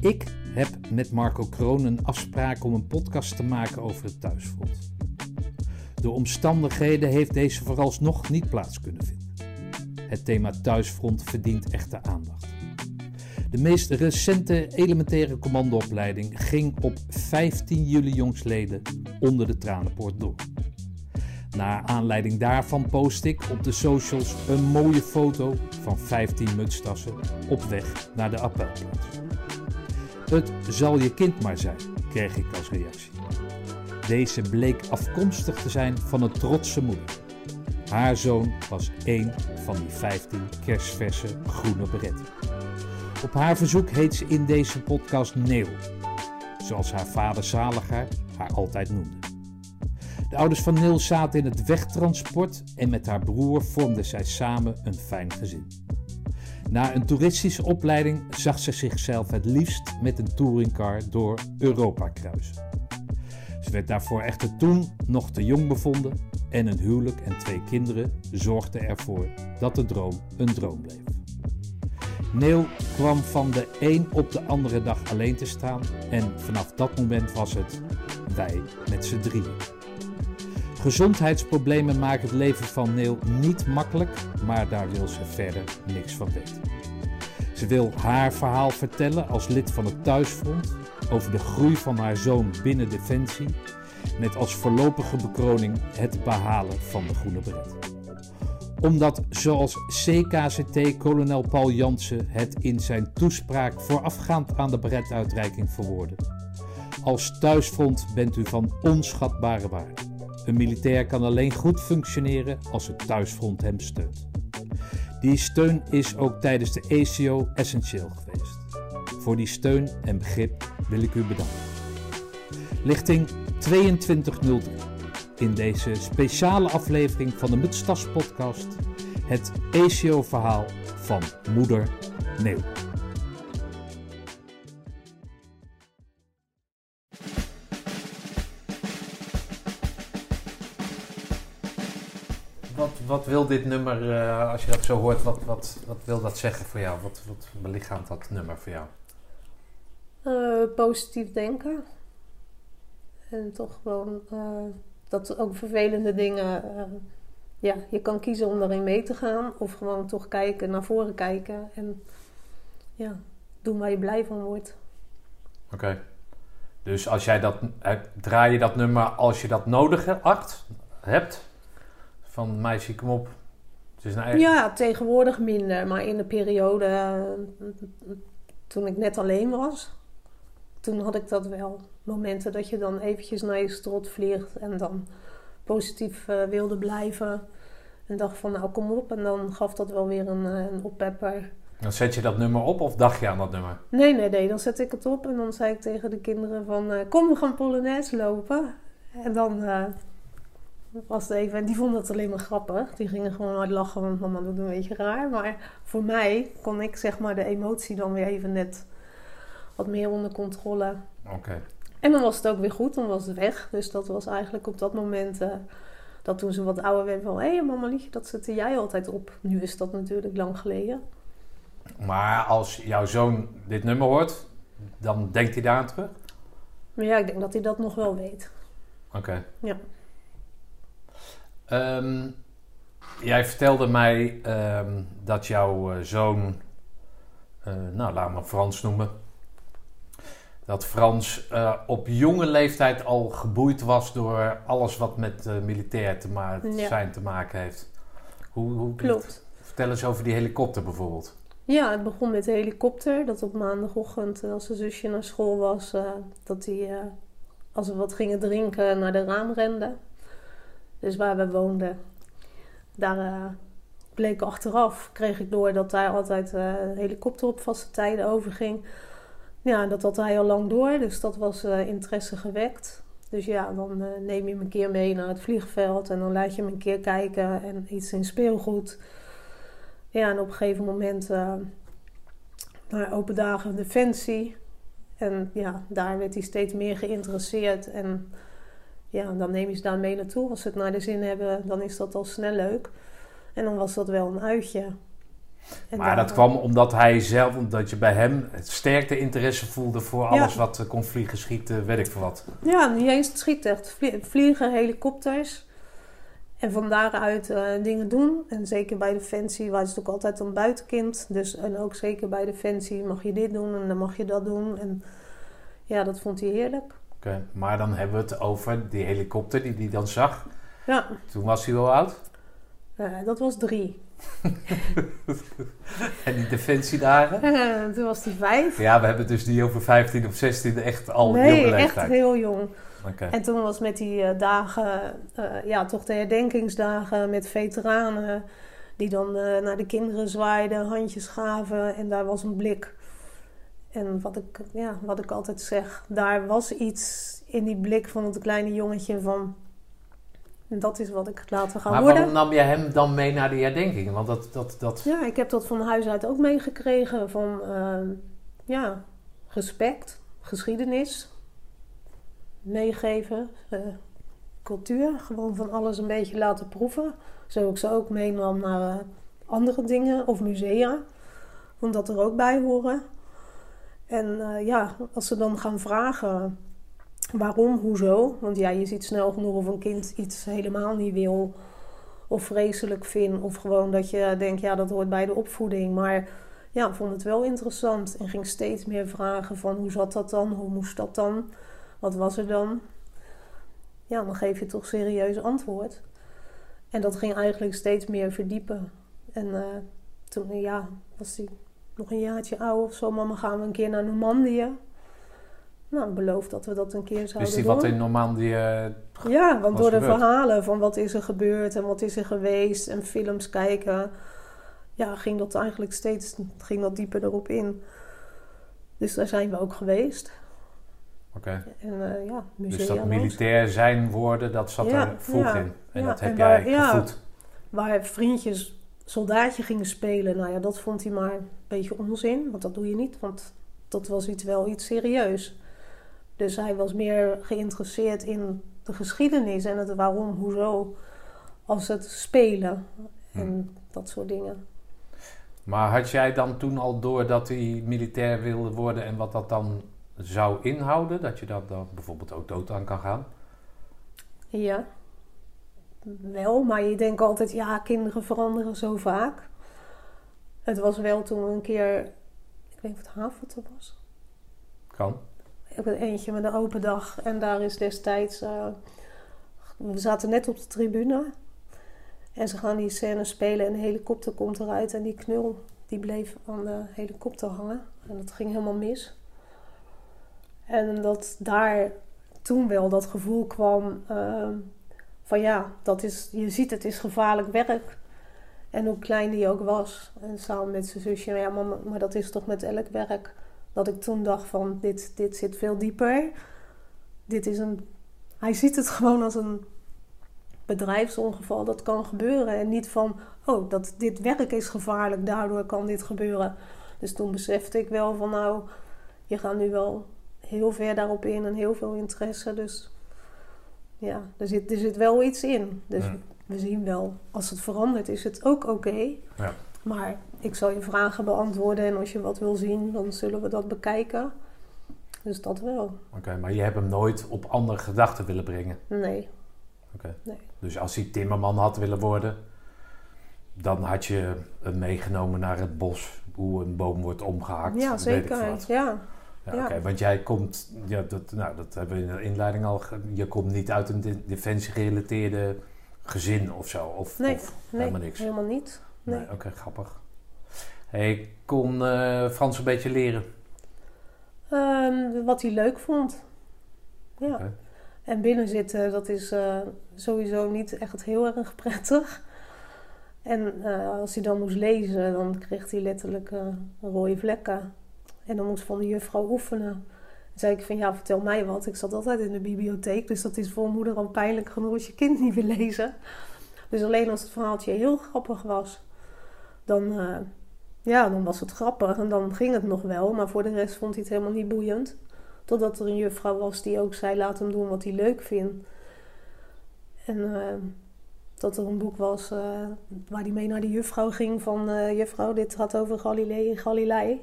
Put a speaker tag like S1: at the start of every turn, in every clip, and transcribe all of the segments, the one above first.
S1: Ik heb met Marco Kroon een afspraak om een podcast te maken over het thuisfront. Door omstandigheden heeft deze vooralsnog niet plaats kunnen vinden. Het thema thuisfront verdient echte aandacht. De meest recente elementaire commandoopleiding ging op 15 juli jongsleden onder de Tranenpoort door. Naar aanleiding daarvan post ik op de socials een mooie foto van 15 mutstassen op weg naar de appelplaats. Het zal je kind maar zijn, kreeg ik als reactie. Deze bleek afkomstig te zijn van een trotse moeder. Haar zoon was één van die 15 kerstverse groene beretten. Op haar verzoek heet ze in deze podcast Neil, zoals haar vader Zaliger haar altijd noemde. De ouders van Neil zaten in het wegtransport en met haar broer vormden zij samen een fijn gezin. Na een toeristische opleiding zag ze zichzelf het liefst met een touringcar door Europa kruisen. Ze werd daarvoor echter toen nog te jong bevonden en een huwelijk en twee kinderen zorgden ervoor dat de droom een droom bleef. Neil kwam van de een op de andere dag alleen te staan en vanaf dat moment was het wij met z'n drieën. Gezondheidsproblemen maken het leven van Neil niet makkelijk, maar daar wil ze verder niks van weten. Ze wil haar verhaal vertellen als lid van het Thuisfront over de groei van haar zoon binnen Defensie, met als voorlopige bekroning het behalen van de groene beret. Omdat, zoals CKCT-kolonel Paul Jansen het in zijn toespraak voorafgaand aan de beretuitreiking verwoordde. Als thuisfront bent u van onschatbare waarde. Een militair kan alleen goed functioneren als het thuisfront hem steunt. Die steun is ook tijdens de ACO essentieel geweest. Voor die steun en begrip wil ik u bedanken. Lichting 2203. In deze speciale aflevering van de Mutstas podcast het ACO-verhaal van moeder Neeuw. Wat, wil dit nummer, uh, als je dat zo hoort, wat, wat, wat wil dat zeggen voor jou? Wat, wat belichaamt dat nummer voor jou?
S2: Uh, positief denken. En toch gewoon uh, dat ook vervelende dingen. ja, je kan kiezen om daarin mee te gaan. Of gewoon toch kijken, naar voren kijken. En ja, doen waar je blij van wordt.
S1: Oké. Okay. Dus als jij dat, draai je dat nummer als je dat nodig acht, hebt? Van meisje, kom op. Het
S2: is een Ja, tegenwoordig minder. Maar in de periode toen ik net alleen was, toen had ik dat wel. Momenten dat je dan eventjes naar je strot vliegt en dan positief uh, wilde blijven. En dacht van nou kom op. En dan gaf dat wel weer een, een oppepper.
S1: Dan zet je dat nummer op of dacht je aan dat nummer?
S2: Nee, nee, nee. Dan zet ik het op en dan zei ik tegen de kinderen van... Uh, kom, we gaan Polonaise lopen. En dan uh, was even... En die vonden het alleen maar grappig. Die gingen gewoon hard lachen, want mama doet een beetje raar. Maar voor mij kon ik zeg maar de emotie dan weer even net wat meer onder controle.
S1: Oké.
S2: En dan was het ook weer goed, dan was het weg. Dus dat was eigenlijk op dat moment... Uh, dat toen ze wat ouder werd van... Hé hey, mama liefje, dat zette jij altijd op. Nu is dat natuurlijk lang geleden. Maar
S1: als jouw zoon dit nummer hoort, dan denkt hij daar aan terug?
S2: Ja, ik denk dat hij dat nog wel weet.
S1: Oké.
S2: Ja.
S1: Um, jij vertelde mij um, dat jouw uh, zoon, uh, nou laat maar Frans noemen, dat Frans uh, op jonge leeftijd al geboeid was door alles wat met militair te ma ja. zijn te maken heeft.
S2: Hoe, hoe Klopt.
S1: Vertel eens over die helikopter bijvoorbeeld.
S2: Ja, het begon met de helikopter. Dat op maandagochtend, als zijn zusje naar school was, uh, dat hij, uh, als we wat gingen drinken, naar de raam rende. Dus waar we woonden, daar uh, bleek achteraf, kreeg ik door dat hij altijd helikopter op vaste tijden overging. Ja, dat had hij al lang door, dus dat was interesse gewekt. Dus ja, dan neem je hem een keer mee naar het vliegveld en dan laat je hem een keer kijken en iets in speelgoed. Ja, en op een gegeven moment naar open dagen Defensie. En ja, daar werd hij steeds meer geïnteresseerd. En ja, dan neem je ze daar mee naartoe. Als ze het naar de zin hebben, dan is dat al snel leuk. En dan was dat wel een uitje. En
S1: Maar dat kwam omdat hij zelf, omdat je bij hem het sterkte interesse voelde voor alles
S2: Ja.
S1: wat eh, kon vliegen, schieten, weet ik veel wat.
S2: Ja, niet eens het schieten. Vlie- Vliegen, helikopters. En van daaruit eh, dingen doen. En zeker bij Defensie was het ook altijd een buitenkind. Dus, en ook zeker bij Defensie mag je dit doen en dan mag je dat doen. En ja, dat vond hij heerlijk.
S1: Maar dan hebben we het over die helikopter die hij dan zag.
S2: Ja,
S1: Toen was hij wel oud.
S2: eh, dat was drie.
S1: En die defensiedagen.
S2: Eh, toen was hij vijf.
S1: Ja, we hebben het dus niet over 15 of 16, echt al jonge
S2: nee, echt heel jong. En toen was met die eh, dagen, ja, toch de herdenkingsdagen met veteranen. Die dan naar de kinderen zwaaiden, handjes gaven. En daar was een blik. En wat ik, ja, wat ik altijd zeg, daar was iets in die blik van het kleine jongetje van... Dat is wat ik later ga
S1: Maar
S2: worden.
S1: waarom nam je hem dan mee naar die herdenking? Want dat, dat, dat...
S2: Ja, ik heb dat van huis uit ook meegekregen. Van eh, ja, respect, geschiedenis, meegeven, eh, cultuur. Gewoon van alles een beetje laten proeven. Zo ik ze ook meenam naar eh, andere dingen of musea. Vond dat er ook bij horen. En eh, ja, als ze dan gaan vragen waarom, hoezo. Want ja, je ziet snel genoeg of een kind iets helemaal niet wil of vreselijk vindt. Of gewoon dat je denkt, ja, dat hoort bij de opvoeding. Maar ja, vond het wel interessant en ging steeds meer vragen van hoe zat dat dan? Hoe moest dat dan? Wat was er dan? Ja, dan geef je toch serieus antwoord. En dat ging eigenlijk steeds meer verdiepen. En eh, toen, ja, was hij nog een jaartje oud of zo. Mama, gaan we een keer naar Normandië? Nou, ik beloof dat we dat een keer zouden
S1: Wist hij
S2: doen.
S1: wat in Normandië...
S2: Ja, want door de
S1: gebeurd.
S2: verhalen van wat is er gebeurd en wat is er geweest en films kijken, ja, ging dat eigenlijk steeds ging dat dieper erop in. Dus daar zijn we ook geweest.
S1: Oké.
S2: En eh, ja,
S1: Dus dat militair zijn worden, dat zat
S2: Ja,
S1: er vroeg
S2: ja,
S1: in. En dat heb
S2: en
S1: jij
S2: waar- ja.
S1: gevoed.
S2: Waar vriendjes soldaatje gingen spelen, nou ja, dat vond hij maar een beetje onzin. Want dat doe je niet, want dat was iets, wel iets serieus. Dus hij was meer geïnteresseerd in de geschiedenis en het waarom, hoezo, als het spelen en dat soort dingen.
S1: Maar had jij dan toen al door dat hij militair wilde worden en wat dat dan zou inhouden? Dat je dat dan bijvoorbeeld ook dood aan kan gaan?
S2: Ja, wel, maar je denkt altijd, ja, kinderen veranderen zo vaak. Het was wel toen een keer, ik weet niet of het Haverton was.
S1: Kan.
S2: Ik heb eentje met een open dag. En daar is destijds... eh, we zaten net op de tribune. En ze gaan die scène spelen en een helikopter komt eruit. En die knul die bleef aan de helikopter hangen. En dat ging helemaal mis. En dat daar toen wel dat gevoel kwam eh, van ja, dat is, je ziet het is gevaarlijk werk. En hoe klein die ook was. En samen met zijn zusje, ja, maar, maar dat is toch met elk werk dat ik toen dacht van dit, dit zit veel dieper. Dit is een. Hij ziet het gewoon als een bedrijfsongeval dat kan gebeuren. En niet van oh, dat dit werk is gevaarlijk, daardoor kan dit gebeuren. Dus toen besefte ik wel van nou, je gaat nu wel heel ver daarop in en heel veel interesse. Dus ja, er zit, er zit wel iets in. Dus
S1: Ja.
S2: we zien wel, als het verandert is het ook oké.
S1: Ja.
S2: Maar ik zal je vragen beantwoorden en als je wat wil zien, dan zullen we dat bekijken. Dus dat wel.
S1: Oké, maar je hebt hem nooit op andere gedachten willen brengen.
S2: Nee.
S1: Oké.
S2: Nee.
S1: Dus als hij timmerman had willen worden, dan had je hem meegenomen naar het bos, hoe een boom wordt omgehakt.
S2: ja,
S1: weet ik
S2: zeker.
S1: wat.
S2: Ja.
S1: Ja,
S2: Ja.
S1: Oké, want jij komt, ja, dat, nou, dat hebben we in de inleiding al, je komt niet uit een de- defensie-gerelateerde gezin of zo. Of,
S2: Nee,
S1: of
S2: nee,
S1: helemaal niks.
S2: helemaal niet. Nee.
S1: Nee, oké, grappig. Hey, kon eh, Frans een beetje leren?
S2: Ehm, wat hij leuk vond. Ja. En binnen zitten, dat is eh, sowieso niet echt heel erg prettig. En eh, als hij dan moest lezen, dan kreeg hij letterlijk rode vlekken. En dan moest van de juffrouw oefenen. Dan zei ik van, ja, vertel mij wat. Ik zat altijd in de bibliotheek, dus dat is voor moeder al pijnlijk genoeg als je kind niet wil lezen. Dus alleen als het verhaaltje heel grappig was, dan, eh, ja, dan was het grappig en dan ging het nog wel. Maar voor de rest vond hij het helemaal niet boeiend. Totdat er een juffrouw was die ook zei: laat hem doen wat hij leuk vindt. En eh, dat er een boek was uh, waar hij mee naar de juffrouw ging van... Juffrouw, dit gaat over Galilei Galilei.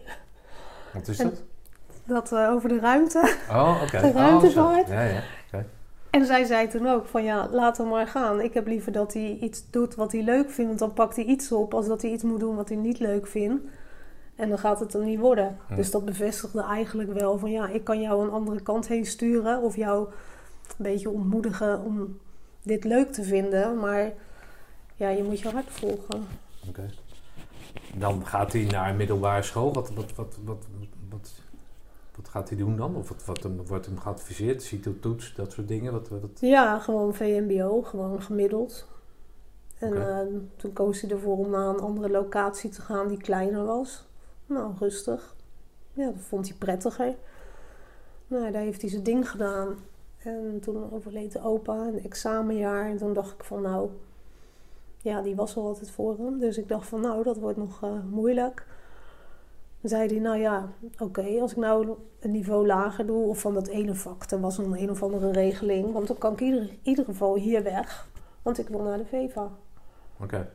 S1: Wat is dat?
S2: Dat uh, over de ruimte.
S1: Oh, oké.
S2: De ruimtevaart.
S1: Oh, ja, ja. Okay.
S2: En zij zei toen ook van ja, laat hem maar gaan. Ik heb liever dat hij iets doet wat hij leuk vindt. Want dan pakt hij iets op als dat hij iets moet doen wat hij niet leuk vindt. En dan gaat het er niet worden.
S1: Hm.
S2: Dus dat bevestigde eigenlijk wel van ja, ik kan jou een andere kant heen sturen. Of jou een beetje ontmoedigen om dit leuk te vinden. Maar ja, je moet je hart volgen.
S1: Oké. Dan gaat hij naar een middelbare school. Wat, wat, wat, wat, wat, wat gaat hij doen dan? Of wat, wat hem, wordt hem geadviseerd? Ziet hij toets, dat soort dingen? Wat, wat...
S2: Ja, gewoon VMBO, gewoon gemiddeld. En
S1: Oké.
S2: eh, toen koos hij ervoor om naar een andere locatie te gaan die kleiner was. Nou, rustig. Ja, dat vond hij prettiger. Nou, daar heeft hij zijn ding gedaan. En toen overleed de opa, een examenjaar. En toen dacht ik van nou, ja, die was al altijd voor hem. Dus ik dacht van nou, dat wordt nog eh, moeilijk. Toen zei hij, nou ja, oké, als ik nou een niveau lager doe, of van dat ene vak, er was een een of andere regeling, want dan kan ik in ieder, ieder geval hier weg, want ik wil naar de VEVA.
S1: Oké.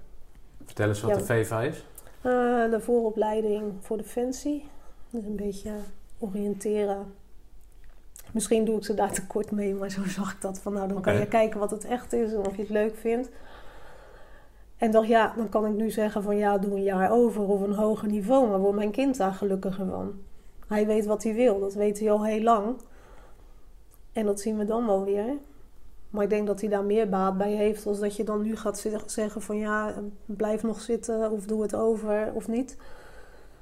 S1: Vertel eens wat
S2: Ja.
S1: de VEVA is.
S2: Eh, de vooropleiding voor Defensie, dus een beetje oriënteren. Misschien doe ik ze daar tekort mee, maar zo zag ik dat van nou, dan kan je kijken wat het echt is en of je het leuk vindt. En dacht, ja, dan kan ik nu zeggen van ja, doe een jaar over of een hoger niveau, maar wordt mijn kind daar gelukkiger van. Hij weet wat hij wil, dat weet hij al heel lang. En dat zien we dan wel weer. Maar ik denk dat hij daar meer baat bij heeft als dat je dan nu gaat zeggen van ja, blijf nog zitten of doe het over of niet.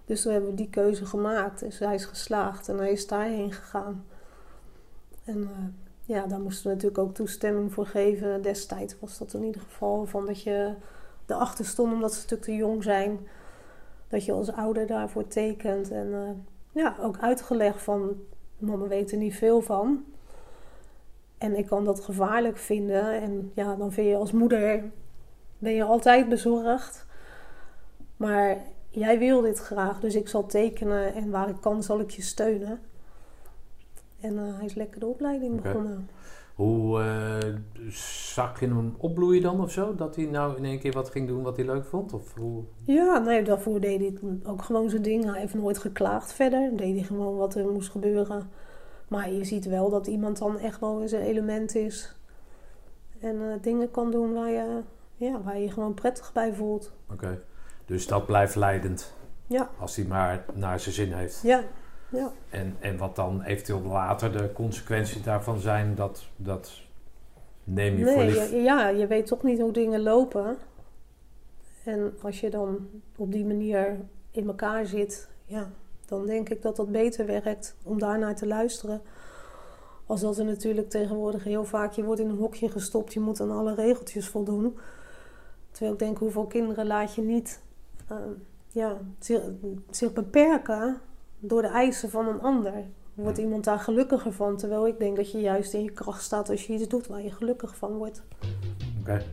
S2: Dus toen hebben we die keuze gemaakt. Dus hij is geslaagd en hij is daarheen gegaan. En eh, ja, daar moesten we natuurlijk ook toestemming voor geven. Destijds was dat in ieder geval van dat je erachter stond omdat ze natuurlijk te jong zijn. Dat je als ouder daarvoor tekent. En eh, ja, ook uitgelegd van mama weet er niet veel van. En ik kan dat gevaarlijk vinden. En ja, dan vind je als moeder, ben je altijd bezorgd. Maar jij wil dit graag, dus ik zal tekenen. En waar ik kan, zal ik je steunen. En eh, hij is lekker de opleiding begonnen.
S1: Hoe eh, zag je hem opbloeien dan of zo? Dat hij nou in één keer wat ging doen wat hij leuk vond? Of hoe?
S2: Ja, nee, daarvoor deed hij ook gewoon zijn ding. Hij heeft nooit geklaagd verder. Deed hij gewoon wat er moest gebeuren. Maar je ziet wel dat iemand dan echt wel in zijn element is. En eh, dingen kan doen waar je, ja, waar je je gewoon prettig bij voelt.
S1: Oké. Dus dat blijft leidend.
S2: Ja.
S1: Als hij maar naar zijn zin heeft.
S2: Ja, ja.
S1: En, en wat dan eventueel later de consequenties daarvan zijn, dat, dat neem je voor lief.
S2: je, ja, je weet toch niet hoe dingen lopen. En als je dan op die manier in elkaar zit, ja, dan denk ik dat dat beter werkt om daarnaar te luisteren. Als dat er natuurlijk tegenwoordig heel vaak, je wordt in een hokje gestopt, je moet aan alle regeltjes voldoen. Terwijl ik denk, hoeveel kinderen laat je niet eh, ja, zich, zich beperken door de eisen van een ander. Wordt iemand daar gelukkiger van? Terwijl ik denk dat je juist in je kracht staat als je iets doet waar je gelukkig van wordt.
S1: Oké. Oké,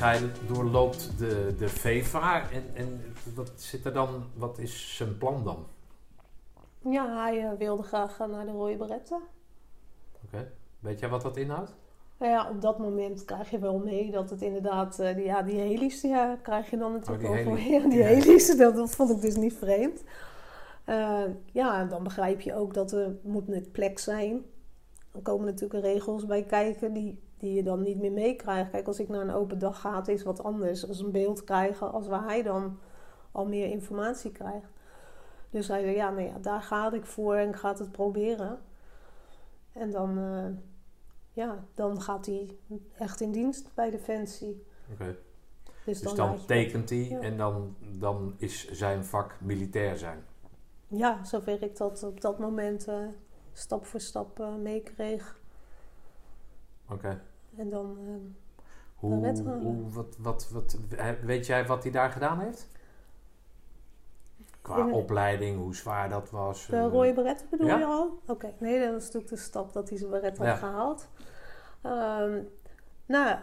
S1: hij doorloopt de, de VEVA en, en wat zit er dan, wat is zijn plan dan?
S2: Ja, hij eh, wilde graag naar de Rode Beretten.
S1: Oké, weet jij wat dat inhoudt?
S2: Nou ja, op dat moment krijg je wel mee dat het inderdaad, eh, die, ja, die heli's, ja, krijg je dan natuurlijk
S1: Oh, heli.
S2: Ja, die
S1: Ja.
S2: heli's, dat, dat vond ik dus niet vreemd. Eh, ja, dan begrijp je ook dat er moet een plek zijn. Dan komen natuurlijk regels bij kijken die, die je dan niet meer meekrijgt. Kijk, als ik naar een open dag ga, het is wat anders als een beeld krijgen als waar hij dan al meer informatie krijgt. Dus hij zei, ja, nou ja, daar ga ik voor en ik ga het proberen. En dan, eh, ja, dan gaat hij echt in dienst bij Defensie.
S1: Oké.
S2: Dus,
S1: Dus
S2: dan,
S1: tekent hij
S2: Ja.
S1: en dan, dan is zijn vak militair zijn.
S2: Ja, zover ik dat op dat moment eh, stap voor stap eh, meekreeg.
S1: Oké.
S2: En dan, eh,
S1: Hoe, wat, wat, wat, weet jij wat hij daar gedaan heeft? Qua
S2: In-
S1: opleiding, hoe zwaar dat was.
S2: De
S1: eh,
S2: rode beret bedoel
S1: ja.
S2: je al? Oké, nee, dat was natuurlijk de stap dat hij zijn beret had
S1: Ja.
S2: gehaald. Ehm, nou,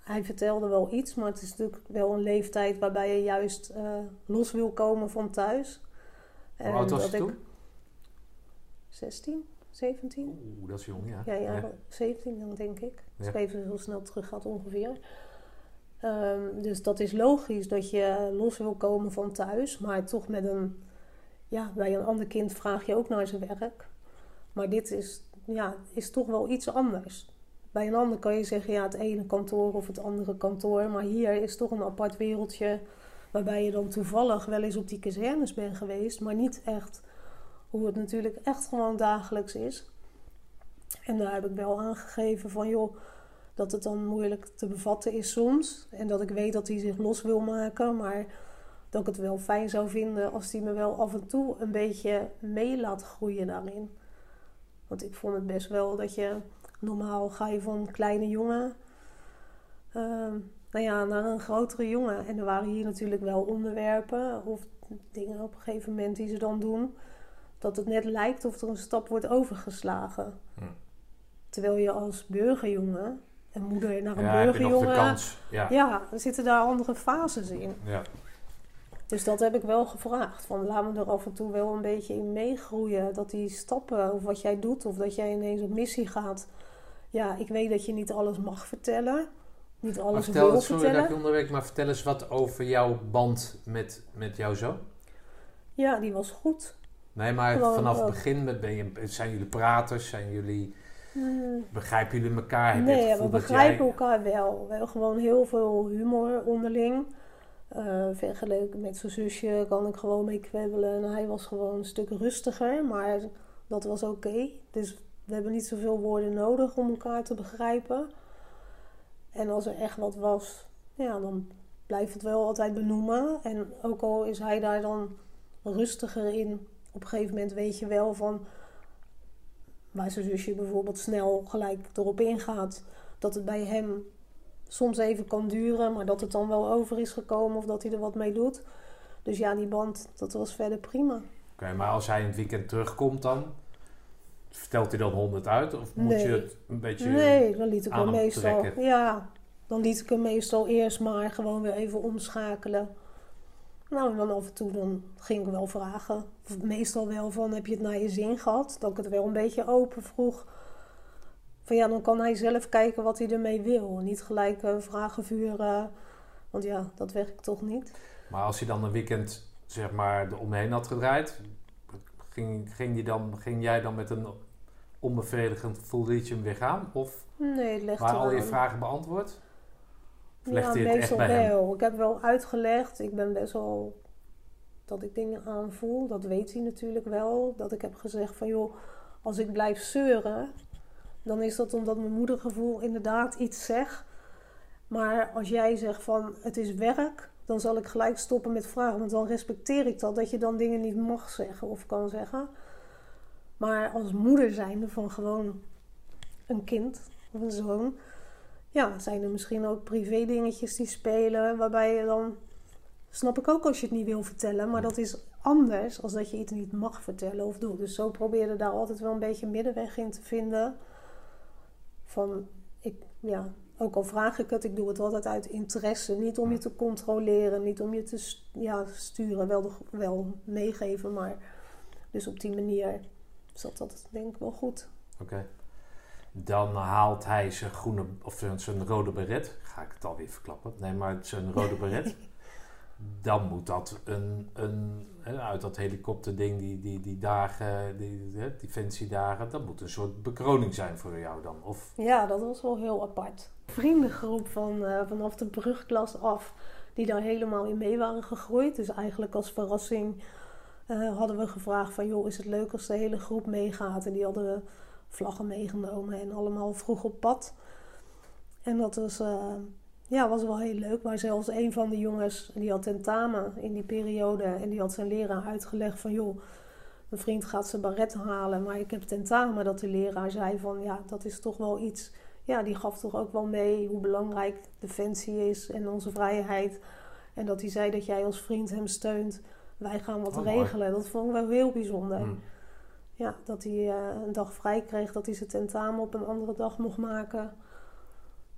S2: hij vertelde wel iets, maar het is natuurlijk wel een leeftijd waarbij je juist eh, los wil komen van thuis.
S1: Hoe oud was
S2: ik
S1: toen?
S2: 16, 17?
S1: Oeh, dat is jong, ja.
S2: Ja, ja, 17 dan denk ik.
S1: Ja.
S2: ik even heel snel terug gaat ongeveer. Ehm, dus dat is logisch dat je los wil komen van thuis, maar toch met een, ja, bij een ander kind vraag je ook naar zijn werk. Maar dit is, ja, is toch wel iets anders. Bij een ander kan je zeggen, ja, het ene kantoor of het andere kantoor, maar hier is toch een apart wereldje waarbij je dan toevallig wel eens op die kazernes bent geweest, maar niet echt hoe het natuurlijk echt gewoon dagelijks is. En daar heb ik wel aangegeven van joh, dat het dan moeilijk te bevatten is soms. En dat ik weet dat hij zich los wil maken. Maar dat ik het wel fijn zou vinden als hij me wel af en toe een beetje mee laat groeien daarin. Want ik vond het best wel dat je normaal ga je van kleine jongen ehm, nou ja, naar een grotere jongen. En er waren hier natuurlijk wel onderwerpen of dingen op een gegeven moment die ze dan doen. Dat het net lijkt of er een stap wordt overgeslagen.
S1: Hm.
S2: Terwijl je als burgerjongen en moeder naar een
S1: Ja,
S2: burgerjongen.
S1: kans. Ja.
S2: Ja, er zitten daar andere fases in.
S1: ja.
S2: Dus dat heb ik wel gevraagd. Van laat me er af en toe wel een beetje in meegroeien. Dat die stappen, of wat jij doet, of dat jij ineens op missie gaat. Ja, ik weet dat je niet alles mag vertellen. Niet
S1: Maar
S2: alles
S1: vertel,
S2: wil
S1: sorry dat
S2: vertellen.
S1: ik je onderwerp, maar vertel eens wat over jouw band met, met jouw zoon.
S2: Ja, die was goed.
S1: Nee, maar vanaf het begin met, ben je, zijn jullie praters? Zijn jullie,
S2: Hmm.
S1: begrijpen jullie elkaar? Heb
S2: Nee,
S1: het
S2: we begrijpen
S1: jij...
S2: elkaar wel. We hebben gewoon heel veel humor onderling. Eh, vergeleken met zijn zusje kan ik gewoon mee kwebbelen. En hij was gewoon een stuk rustiger, maar dat was oké. Dus we hebben niet zoveel woorden nodig om elkaar te begrijpen. En als er echt wat was, ja, dan blijft het wel altijd benoemen. En ook al is hij daar dan rustiger in, op een gegeven moment weet je wel van waar zijn zusje bijvoorbeeld snel gelijk erop ingaat, dat het bij hem soms even kan duren, maar dat het dan wel over is gekomen of dat hij er wat mee doet. Dus ja, die band, dat was verder prima.
S1: Oké, maar als hij in het weekend terugkomt dan, vertelt hij dan honderd uit? Of moet
S2: Nee.
S1: je het een beetje...
S2: Nee, dan liet ik hem meestal.
S1: trekken.
S2: Ja, dan liet ik hem meestal eerst maar gewoon weer even omschakelen. Nou, dan af en toe dan ging ik wel vragen. Of meestal wel van, heb je het naar je zin gehad? Dat ik het wel een beetje open vroeg. Van ja, dan kan hij zelf kijken wat hij ermee wil. Niet gelijk eh, vragen vuren. Want ja, dat werkt toch niet.
S1: Maar als hij dan een weekend zeg maar eromheen had gedraaid, ging, ging, die dan, ging jij dan met een onbevredigend je hem weer gaan? Of
S2: Nee, het legt
S1: waren al je vragen beantwoord?
S2: Ja, meestal
S1: hem?
S2: wel. Ik heb wel uitgelegd. Ik ben best wel dat ik dingen aanvoel. Dat weet hij natuurlijk wel. Dat ik heb gezegd van joh, als ik blijf zeuren, dan is dat omdat mijn moedergevoel inderdaad iets zegt. Maar als jij zegt van het is werk, dan zal ik gelijk stoppen met vragen. Want dan respecteer ik dat, dat je dan dingen niet mag zeggen of kan zeggen. Maar als moeder zijnde van gewoon een kind of een zoon, ja, zijn er misschien ook privé dingetjes die spelen, waarbij je dan, snap ik ook als je het niet wil vertellen, maar dat is anders als dat je iets niet mag vertellen of doen. Dus zo probeerde daar altijd wel een beetje middenweg in te vinden. Van, ik, ja, ook al vraag ik het, ik doe het altijd uit interesse. Niet om je te controleren, niet om je te ja, sturen, wel, wel meegeven, maar dus op die manier zat dat denk ik wel goed.
S1: Oké. Dan haalt hij zijn groene, of zijn, rode beret. Ga ik het alweer verklappen? Nee, maar zijn rode beret. Dan moet dat een, een uit dat helikopterding, die, die, die dagen, die, defensiedagen, dat moet een soort bekroning zijn voor jou dan. Of
S2: Ja, dat was wel heel apart. Vriendengroep van, eh, vanaf de brugklas af, die daar helemaal in mee waren gegroeid. Dus eigenlijk als verrassing eh, hadden we gevraagd van... joh, is het leuk als de hele groep meegaat? En die hadden vlaggen meegenomen en allemaal vroeg op pad. En dat was, eh, ja, was wel heel leuk. Maar zelfs een van de jongens, die had tentamen in die periode... en die had zijn leraar uitgelegd van... joh, mijn vriend gaat zijn baret halen, maar ik heb tentamen. Dat de leraar zei van, ja, dat is toch wel iets ja, die gaf toch ook wel mee hoe belangrijk defensie is en onze vrijheid. En dat hij zei dat jij als vriend hem steunt. wij gaan wat
S1: Oh,
S2: regelen. Dat vond ik wel heel bijzonder.
S1: Hm.
S2: Ja, dat hij eh, een dag vrij kreeg, dat hij zijn tentamen op een andere dag mocht maken.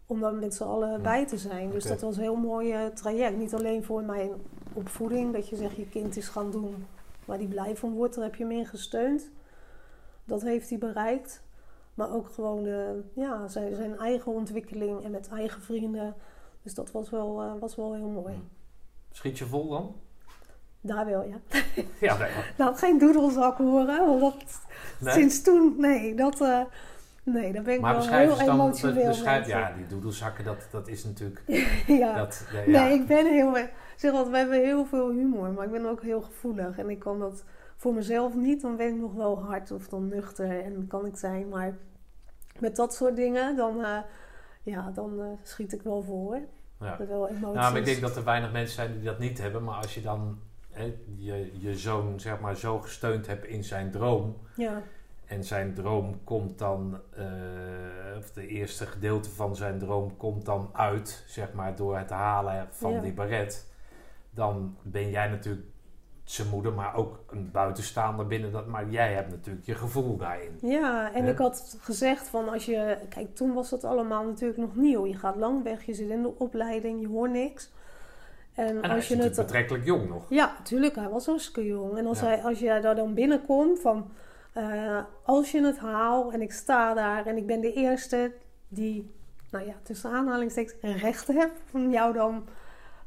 S2: Om dan met z'n allen bij te zijn. Dus dat was een heel mooi eh, traject. Niet alleen voor mijn opvoeding, dat je zegt je kind is gaan doen waar hij blij van wordt. Daar heb je hem in gesteund. Dat heeft hij bereikt. Maar ook gewoon de, ja, zijn, zijn eigen ontwikkeling en met eigen vrienden. Dus dat was wel, eh, was wel heel mooi.
S1: Schiet je vol dan?
S2: Daar wel, ja.
S1: Ja, nee.
S2: Nou, geen doedelzak horen. Want dat,
S1: Nee?
S2: sinds toen, nee, dat, eh, nee, daar ben ik
S1: Maar
S2: wel heel
S1: dan,
S2: emotioneel.
S1: beschrijf, ja, die doedelzakken, dat, dat is natuurlijk,
S2: ja.
S1: dat, ja.
S2: Nee, ik ben heel, zeg we hebben heel veel humor, maar ik ben ook heel gevoelig. En ik kan dat voor mezelf niet, dan ben ik nog wel hard of dan nuchter en kan ik zijn. Maar met dat soort dingen, dan, eh, ja, dan eh, schiet ik wel hè.
S1: Ja.
S2: Wel emoties.
S1: Nou, maar ik denk dat er weinig mensen zijn die dat niet hebben. Maar als je dan je, je zoon zeg maar, zo gesteund hebt in zijn droom.
S2: Ja,
S1: En zijn droom komt dan, eh, of de eerste gedeelte van zijn droom komt dan uit, zeg maar, door het halen van
S2: Ja.
S1: die baret. Dan ben jij natuurlijk zijn moeder, maar ook een buitenstaander binnen dat. Maar jij hebt natuurlijk je gevoel daarin.
S2: Ja, en ik had gezegd van als je... Kijk, toen was dat allemaal natuurlijk nog nieuw. Je gaat lang weg, je zit in de opleiding, je hoort niks. En,
S1: En hij
S2: als
S1: is
S2: je het...
S1: betrekkelijk jong nog.
S2: Ja, natuurlijk, hij was hartstikke jong. En als,
S1: Ja.
S2: hij, als jij daar dan binnenkomt van... eh, als je het haalt en ik sta daar en ik ben de eerste die... Nou ja, tussen aanhalingstekens recht heb om jou dan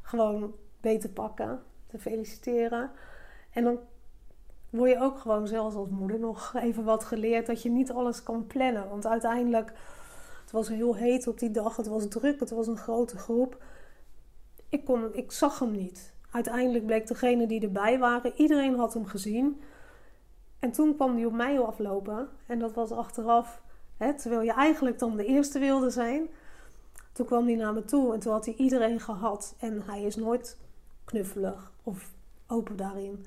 S2: gewoon te pakken. Te feliciteren. En dan word je ook gewoon zelfs als moeder nog even wat geleerd dat je niet alles kan plannen. Want uiteindelijk, het was heel heet op die dag, het was druk, het was een grote groep. Ik, kon, ik zag hem niet. Uiteindelijk bleek degene die erbij waren, iedereen had hem gezien. En toen kwam hij op mij aflopen. En dat was achteraf, hè, terwijl je eigenlijk dan de eerste wilde zijn. Toen kwam hij naar me toe en toen had hij iedereen gehad. En hij is nooit knuffelig of open daarin.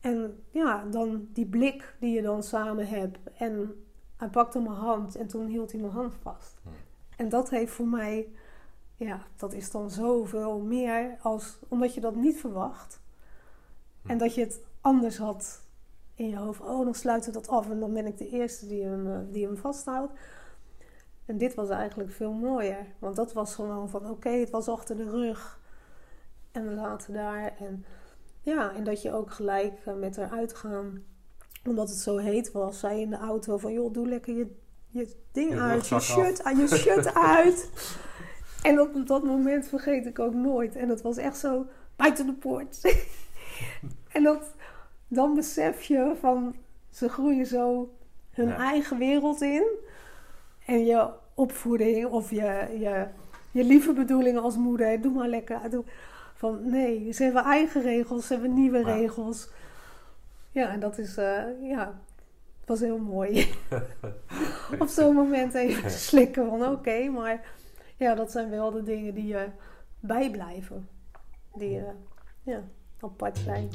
S2: En ja, dan die blik die je dan samen hebt. En hij pakte mijn hand en toen hield hij mijn hand vast.
S1: Hm.
S2: En dat heeft voor mij, ja, dat is dan zoveel meer als omdat je dat niet verwacht.
S1: Hm.
S2: En dat je het anders had in je hoofd. Oh, dan sluiten we dat af en dan ben ik de eerste die hem, eh, die hem vasthoudt. En dit was eigenlijk veel mooier. Want dat was gewoon van oké, het was achter de rug. En we laten daar. En ja, en dat je ook gelijk eh, met haar uitgaan. Omdat het zo heet was, zei in de auto van joh, doe lekker je, je ding
S1: Je
S2: uit, je shirt, aan, je shirt uit. En op dat moment vergeet ik ook nooit. En het was echt zo buiten de poort. en dat, dan besef je van ze groeien zo hun
S1: Ja.
S2: eigen wereld in. En je opvoeding of je, je, je lieve bedoelingen als moeder, doe maar lekker. Doe, van nee, ze hebben eigen regels, ze hebben nieuwe
S1: Ja.
S2: regels. Ja, en dat is, eh, ja, was heel mooi. Op zo'n moment even slikken van oké, maar ja, dat zijn wel de dingen die je bijblijven. Die eh, ja, apart zijn.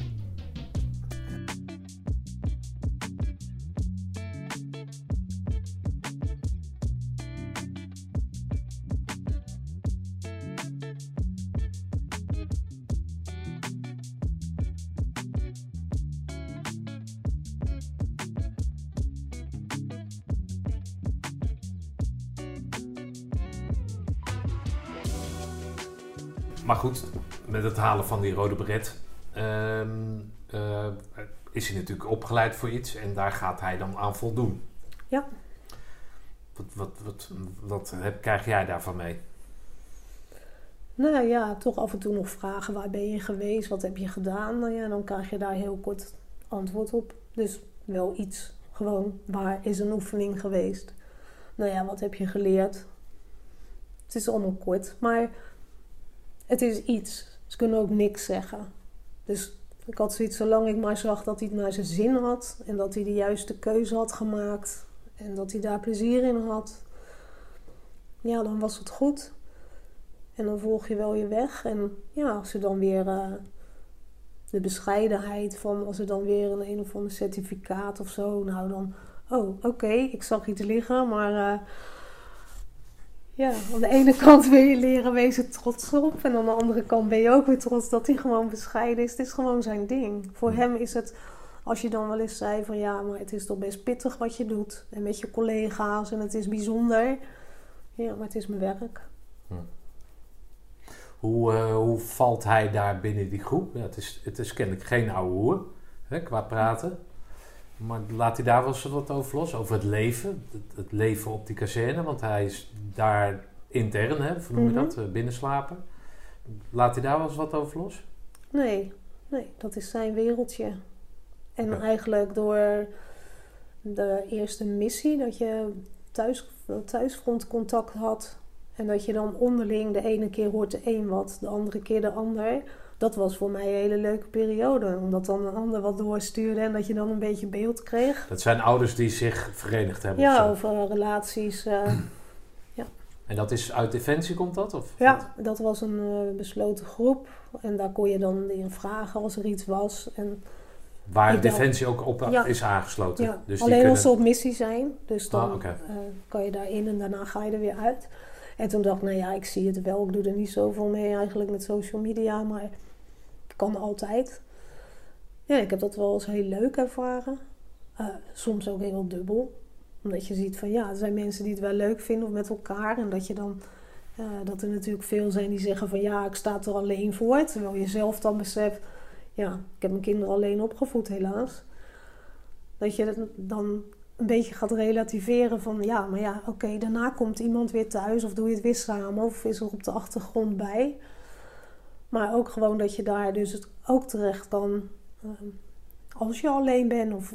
S1: Maar goed, met het halen van die rode beret ehm, eh, is hij natuurlijk opgeleid voor iets en daar gaat hij dan aan voldoen.
S2: Ja.
S1: Wat, wat, wat, wat heb, krijg jij daarvan mee?
S2: Nou ja, toch af en toe nog vragen: waar ben je geweest? Wat heb je gedaan? Nou ja, dan krijg je daar heel kort antwoord op. Dus wel iets. Gewoon, waar is een oefening geweest? Nou ja, wat heb je geleerd? Het is allemaal kort, maar het is iets. Ze kunnen ook niks zeggen. Dus ik had zoiets, zolang ik maar zag dat hij het naar zijn zin had en dat hij de juiste keuze had gemaakt en dat hij daar plezier in had, ja, dan was het goed. En dan volg je wel je weg. En ja, als er dan weer eh, de bescheidenheid van, als er dan weer een een of ander certificaat of zo, nou dan, oh oké, ik zag iets liggen, maar eh, Ja, aan de ene kant wil je leren wezen trots op. En aan de andere kant ben je ook weer trots dat hij gewoon bescheiden is. Het is gewoon zijn ding. Voor hem is het, als je dan wel eens zei van ja, maar het is toch best pittig wat je doet. En met je collega's en het is bijzonder. Ja, maar het is mijn werk.
S1: Hoe, eh, hoe valt hij daar binnen die groep? Ja, het, is, het is kennelijk geen oude hoer hè, qua praten. Maar laat hij daar wel eens wat over los? Over het leven, het, het leven op die kazerne. Want hij is daar intern, hè, hoe noem je
S2: Mhm.
S1: dat? Eh, binnenslapen. Laat hij daar wel eens wat over los?
S2: Nee, nee, dat is zijn wereldje. En
S1: Ja.
S2: eigenlijk door de eerste missie, dat je thuis, thuisfrontcontact had. En dat je dan onderling de ene keer hoort de een wat, de andere keer de ander. Dat was voor mij een hele leuke periode. Omdat dan een ander wat doorstuurde en dat je dan een beetje beeld kreeg.
S1: Dat zijn ouders die zich verenigd hebben.
S2: Ja, over relaties. eh,
S1: En dat is uit Defensie, komt dat? Of
S2: ja, dat was een eh, besloten groep. En daar kon je dan in vragen als er iets was. En
S1: Waar. Defensie ook op
S2: Ja.
S1: is aangesloten.
S2: Ja,
S1: Dus die
S2: alleen
S1: kunnen...
S2: als ze op missie zijn. Dus dan
S1: Ah,
S2: eh, kan je daarin en daarna ga je er weer uit. En toen dacht ik, nou ja, ik zie het wel. Ik doe er niet zoveel mee eigenlijk met social media, maar kan altijd. Ja, ik heb dat wel eens heel leuk ervaren. Eh, soms ook heel dubbel. Omdat je ziet van ja, er zijn mensen die het wel leuk vinden of met elkaar. En dat je dan, eh, dat er natuurlijk veel zijn die zeggen van ja, ik sta er alleen voor. Terwijl je zelf dan beseft, ja, ik heb mijn kinderen alleen opgevoed helaas. Dat je dan een beetje gaat relativeren van ja, maar ja, oké, daarna komt iemand weer thuis of doe je het weer samen of is er op de achtergrond bij. Maar ook gewoon dat je daar dus het ook terecht kan ehm, als je alleen bent of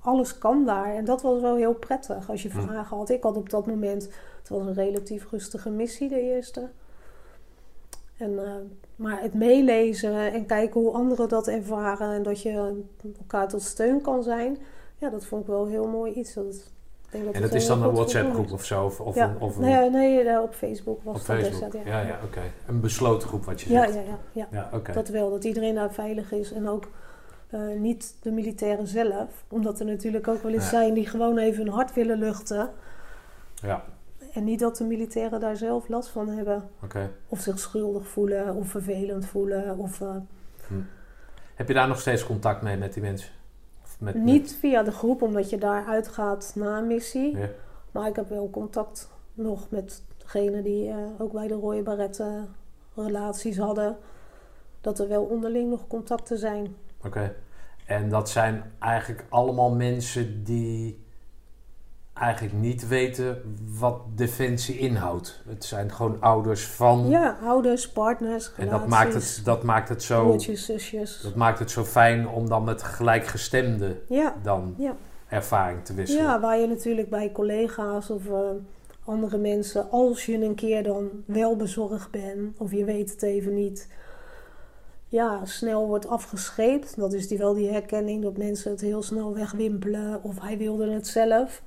S2: alles kan daar. En dat was wel heel prettig als je vragen had. Ik had op dat moment, het was een relatief rustige missie de eerste. En, eh, maar het meelezen en kijken hoe anderen dat ervaren en dat je elkaar tot steun kan zijn, ja, dat vond ik wel heel mooi iets. Dat, denk dat
S1: En
S2: het
S1: dat is dan een
S2: goed
S1: WhatsApp
S2: gedaan
S1: groep
S2: is.
S1: of zo? Of, of
S2: ja.
S1: een, of een,
S2: nee, nee, eh, op Facebook was
S1: op
S2: dat
S1: Facebook?
S2: destijds,
S1: Ja, ja, oké. Een besloten groep wat je
S2: Ja,
S1: zegt.
S2: ja, ja, ja.
S1: Ja.
S2: Dat wel, dat iedereen daar veilig is. En ook eh, niet de militairen zelf. Omdat er natuurlijk ook wel eens
S1: Ja.
S2: zijn die gewoon even hun hart willen luchten.
S1: Ja,
S2: En niet dat de militairen daar zelf last van hebben.
S1: oké.
S2: Of zich schuldig voelen, of vervelend voelen. Of, eh,
S1: Heb je daar nog steeds contact mee met die mensen? Met,
S2: niet via de groep, omdat je daar uitgaat na een missie.
S1: ja.
S2: Maar ik heb wel contact nog met degene die eh, ook bij de Rode Baretten relaties hadden. Dat er wel onderling nog contacten zijn.
S1: Oké. En dat zijn eigenlijk allemaal mensen die eigenlijk niet weten wat defensie inhoudt. Het zijn gewoon ouders van.
S2: Ja, ouders, partners,
S1: en
S2: relaties,
S1: dat maakt, het, dat, maakt het zo,
S2: broertjes, zusjes.
S1: dat maakt het zo fijn om dan met gelijkgestemden
S2: Ja,
S1: dan
S2: Ja.
S1: ervaring te wisselen.
S2: ja, waar je natuurlijk bij collega's of eh, andere mensen, als je een keer dan wel bezorgd bent of je weet het even niet, ja, snel wordt afgescheept. Dat is die, wel die herkenning dat mensen het heel snel wegwimpelen of hij wilde het zelf.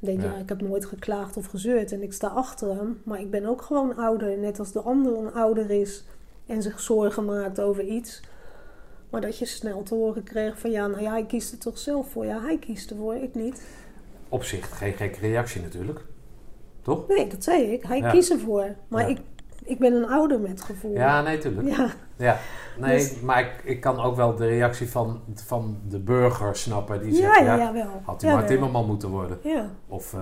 S2: Ik denk,
S1: Ja.
S2: ja. ik heb nooit geklaagd of gezeurd en ik sta achter hem. Maar ik ben ook gewoon ouder, net als de ander een ouder is en zich zorgen maakt over iets. Maar dat je snel te horen kreeg van ja, nou ja, hij kiest er toch zelf voor. Ja, hij kiest ervoor, ik niet.
S1: Op zich geen gekke reactie natuurlijk. Toch?
S2: Nee, dat zei ik. Hij
S1: Ja.
S2: kiest ervoor. Maar
S1: Ja.
S2: ik, ik ben een ouder met gevoel.
S1: Ja, nee, tuurlijk.
S2: Ja,
S1: Ja, nee,
S2: Dus-
S1: maar ik, ik kan ook wel de reactie van, van de burger snappen. Die zegt,
S2: ja, wel.
S1: had hij
S2: ja,
S1: maar
S2: wel.
S1: timmerman moeten worden.
S2: Ja,
S1: Of eh,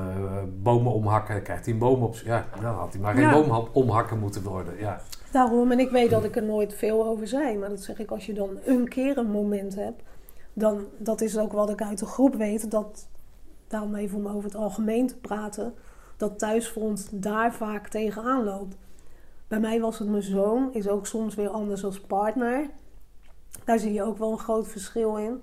S1: bomen omhakken, krijgt hij een boom op. Ja, dan had hij maar geen boom ha- omhakken moeten worden. Ja,
S2: daarom. En ik weet dat ik er nooit veel over zei. Maar dat zeg ik als je dan een keer een moment hebt. Dan, dat is ook wat ik uit de groep weet. Dat, daarom even om over het algemeen te praten. Dat thuisfront daar vaak tegenaan loopt. Bij mij was het mijn zoon. Is ook soms weer anders als partner. Daar zie je ook wel een groot verschil in.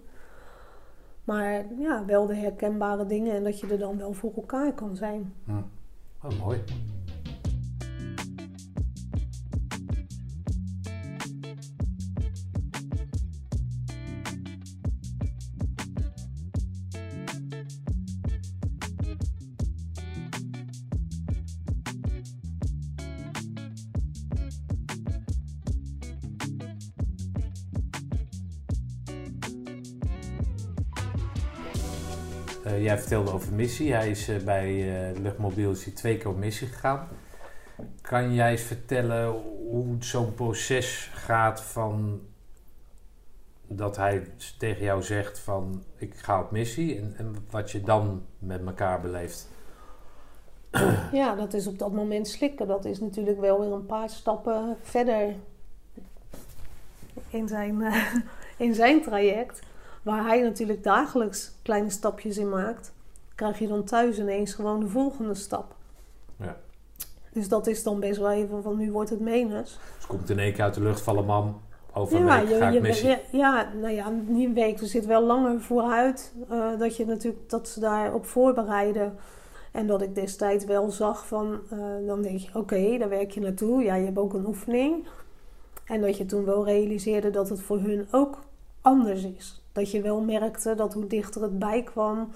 S2: Maar ja, wel de herkenbare dingen. En dat je er dan wel voor elkaar kan zijn.
S1: oh, mooi. Jij vertelde over missie. Hij is eh, bij eh, Luchtmobiel twee keer op missie gegaan. Kan jij eens vertellen hoe zo'n proces gaat van dat hij tegen jou zegt van ik ga op missie en, en wat je dan met elkaar beleeft?
S2: Ja, dat is op dat moment slikken. Dat is natuurlijk wel weer een paar stappen verder in zijn, eh, in zijn traject. Waar hij natuurlijk dagelijks kleine stapjes in maakt, krijg je dan thuis ineens gewoon de volgende stap.
S1: Ja.
S2: Dus dat is dan best wel even van nu wordt het menens.
S1: Dus komt in één keer uit de lucht vallen man. Over een
S2: Ja,
S1: week
S2: je,
S1: ga ik missie.
S2: ja, ja, nou ja, niet een week. Er zit wel langer vooruit eh, dat je natuurlijk dat ze daarop voorbereiden. En dat ik destijds wel zag van, eh, dan denk je, oké, daar werk je naartoe. Ja, je hebt ook een oefening. En dat je toen wel realiseerde dat het voor hun ook anders is. Dat je wel merkte dat hoe dichter het bij kwam,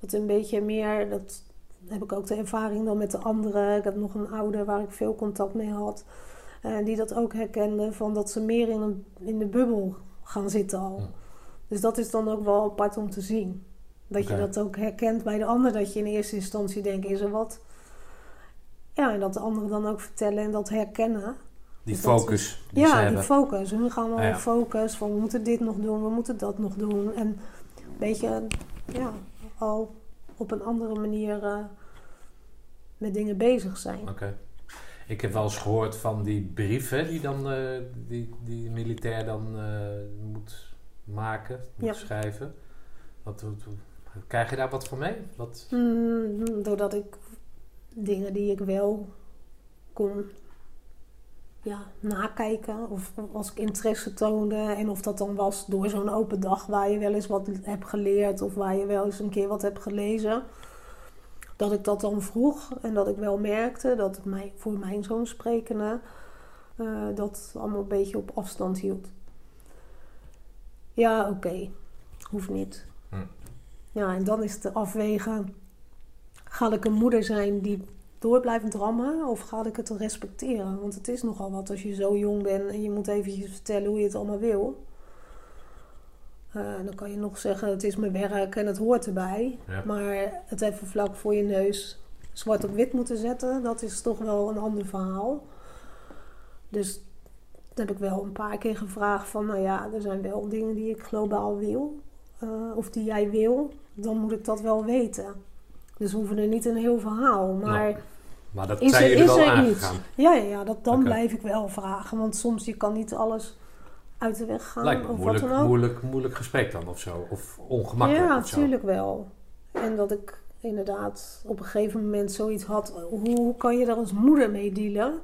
S2: dat een beetje meer, dat heb ik ook de ervaring dan met de anderen. Ik heb nog een ouder waar ik veel contact mee had. eh, die dat ook herkende, van dat ze meer in, een, in de bubbel gaan zitten al. Dus dat is dan ook wel apart om te zien. Dat je dat ook herkent bij de ander. Dat je in eerste instantie denkt, is er wat? Ja, en dat de anderen dan ook vertellen en dat herkennen.
S1: Die
S2: Dus
S1: focus die
S2: ja, die focus. Hun gaan wel
S1: Ja.
S2: focus van we moeten dit nog doen, we moeten dat nog doen. En een beetje, ja, al op een andere manier eh, met dingen bezig zijn.
S1: Oké. Ik heb wel eens gehoord van die brieven die dan eh, die, die militair dan eh, moet maken, moet
S2: Ja.
S1: schrijven. Wat, wat- wat- krijg je daar wat van mee? Wat,
S2: Mm, doordat ik dingen die ik wel kon ja, nakijken. Of als ik interesse toonde. En of dat dan was door zo'n open dag waar je wel eens wat hebt geleerd. Of waar je wel eens een keer wat hebt gelezen. Dat ik dat dan vroeg. En dat ik wel merkte dat het mij, voor mijn zoon sprekende. eh, dat allemaal een beetje op afstand hield. Ja, oké. Hoeft niet.
S1: Hm.
S2: Ja, en dan is het afwegen. Ga ik een moeder zijn die door blijft drammen of ga ik het respecteren? Want het is nogal wat als je zo jong bent en je moet eventjes vertellen hoe je het allemaal wil. Eh, dan kan je nog zeggen, het is mijn werk en het hoort erbij.
S1: ja.
S2: Maar het even vlak voor je neus zwart op wit moeten zetten, dat is toch wel een ander verhaal. Dus dat heb ik wel een paar keer gevraagd van, nou ja, er zijn wel dingen die ik globaal wil. eh, of die jij wil, dan moet ik dat wel weten. Dus we hoeven er niet een heel verhaal. Maar
S1: Nou, Maar dat
S2: is
S1: zijn
S2: er, is er iets? Ja, ja, ja dat, dan blijf ik wel vragen. Want soms je kan niet alles uit de weg gaan.
S1: Lijkt me een
S2: of wat
S1: moeilijk,
S2: dan ook.
S1: moeilijk, moeilijk gesprek dan of zo. Of ongemakkelijk
S2: Ja, natuurlijk wel. En dat ik inderdaad op een gegeven moment zoiets had. Hoe, hoe kan je daar als moeder mee dealen?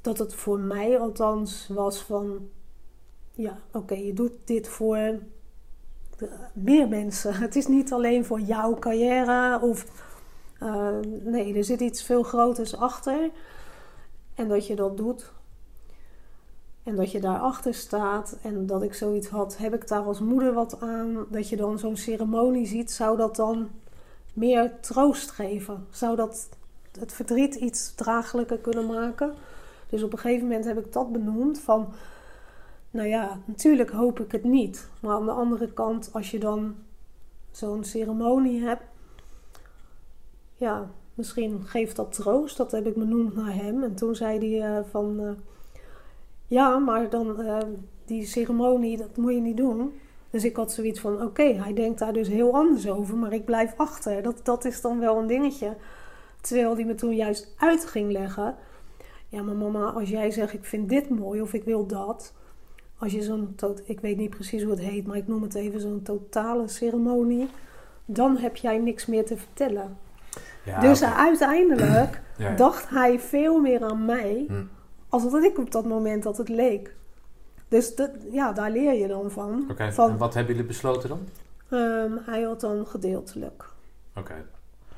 S2: Dat het voor mij althans was van... Ja, oké, je doet dit voor meer mensen. Het is niet alleen voor jouw carrière of... eh, nee, er zit iets veel groters achter. En dat je dat doet. En dat je daarachter staat. En dat ik zoiets had, heb ik daar als moeder wat aan? Dat je dan zo'n ceremonie ziet, zou dat dan meer troost geven? Zou dat het verdriet iets draaglijker kunnen maken? Dus op een gegeven moment heb ik dat benoemd van... Nou ja, natuurlijk hoop ik het niet. Maar aan de andere kant, als je dan zo'n ceremonie hebt... Ja, misschien geeft dat troost. Dat heb ik benoemd naar hem. En toen zei hij eh, van... eh, ja, maar dan eh, die ceremonie, dat moet je niet doen. Dus ik had zoiets van, oké, hij denkt daar dus heel anders over, maar ik blijf achter. Dat, dat is dan wel een dingetje. Terwijl die me toen juist uit ging leggen. Ja, maar mama, als jij zegt, ik vind dit mooi of ik wil dat. Als je zo'n, ik weet niet precies hoe het heet, maar ik noem het even zo'n totale ceremonie. Dan heb jij niks meer te vertellen.
S1: Ja,
S2: dus uiteindelijk
S1: Ja,
S2: dacht hij veel meer aan mij
S1: Hm.
S2: als dat ik op dat moment dat het leek. Dus dat, ja, daar leer je dan van.
S1: Oké, en wat hebben jullie besloten dan?
S2: ehm, hij had dan gedeeltelijk.
S1: Oké.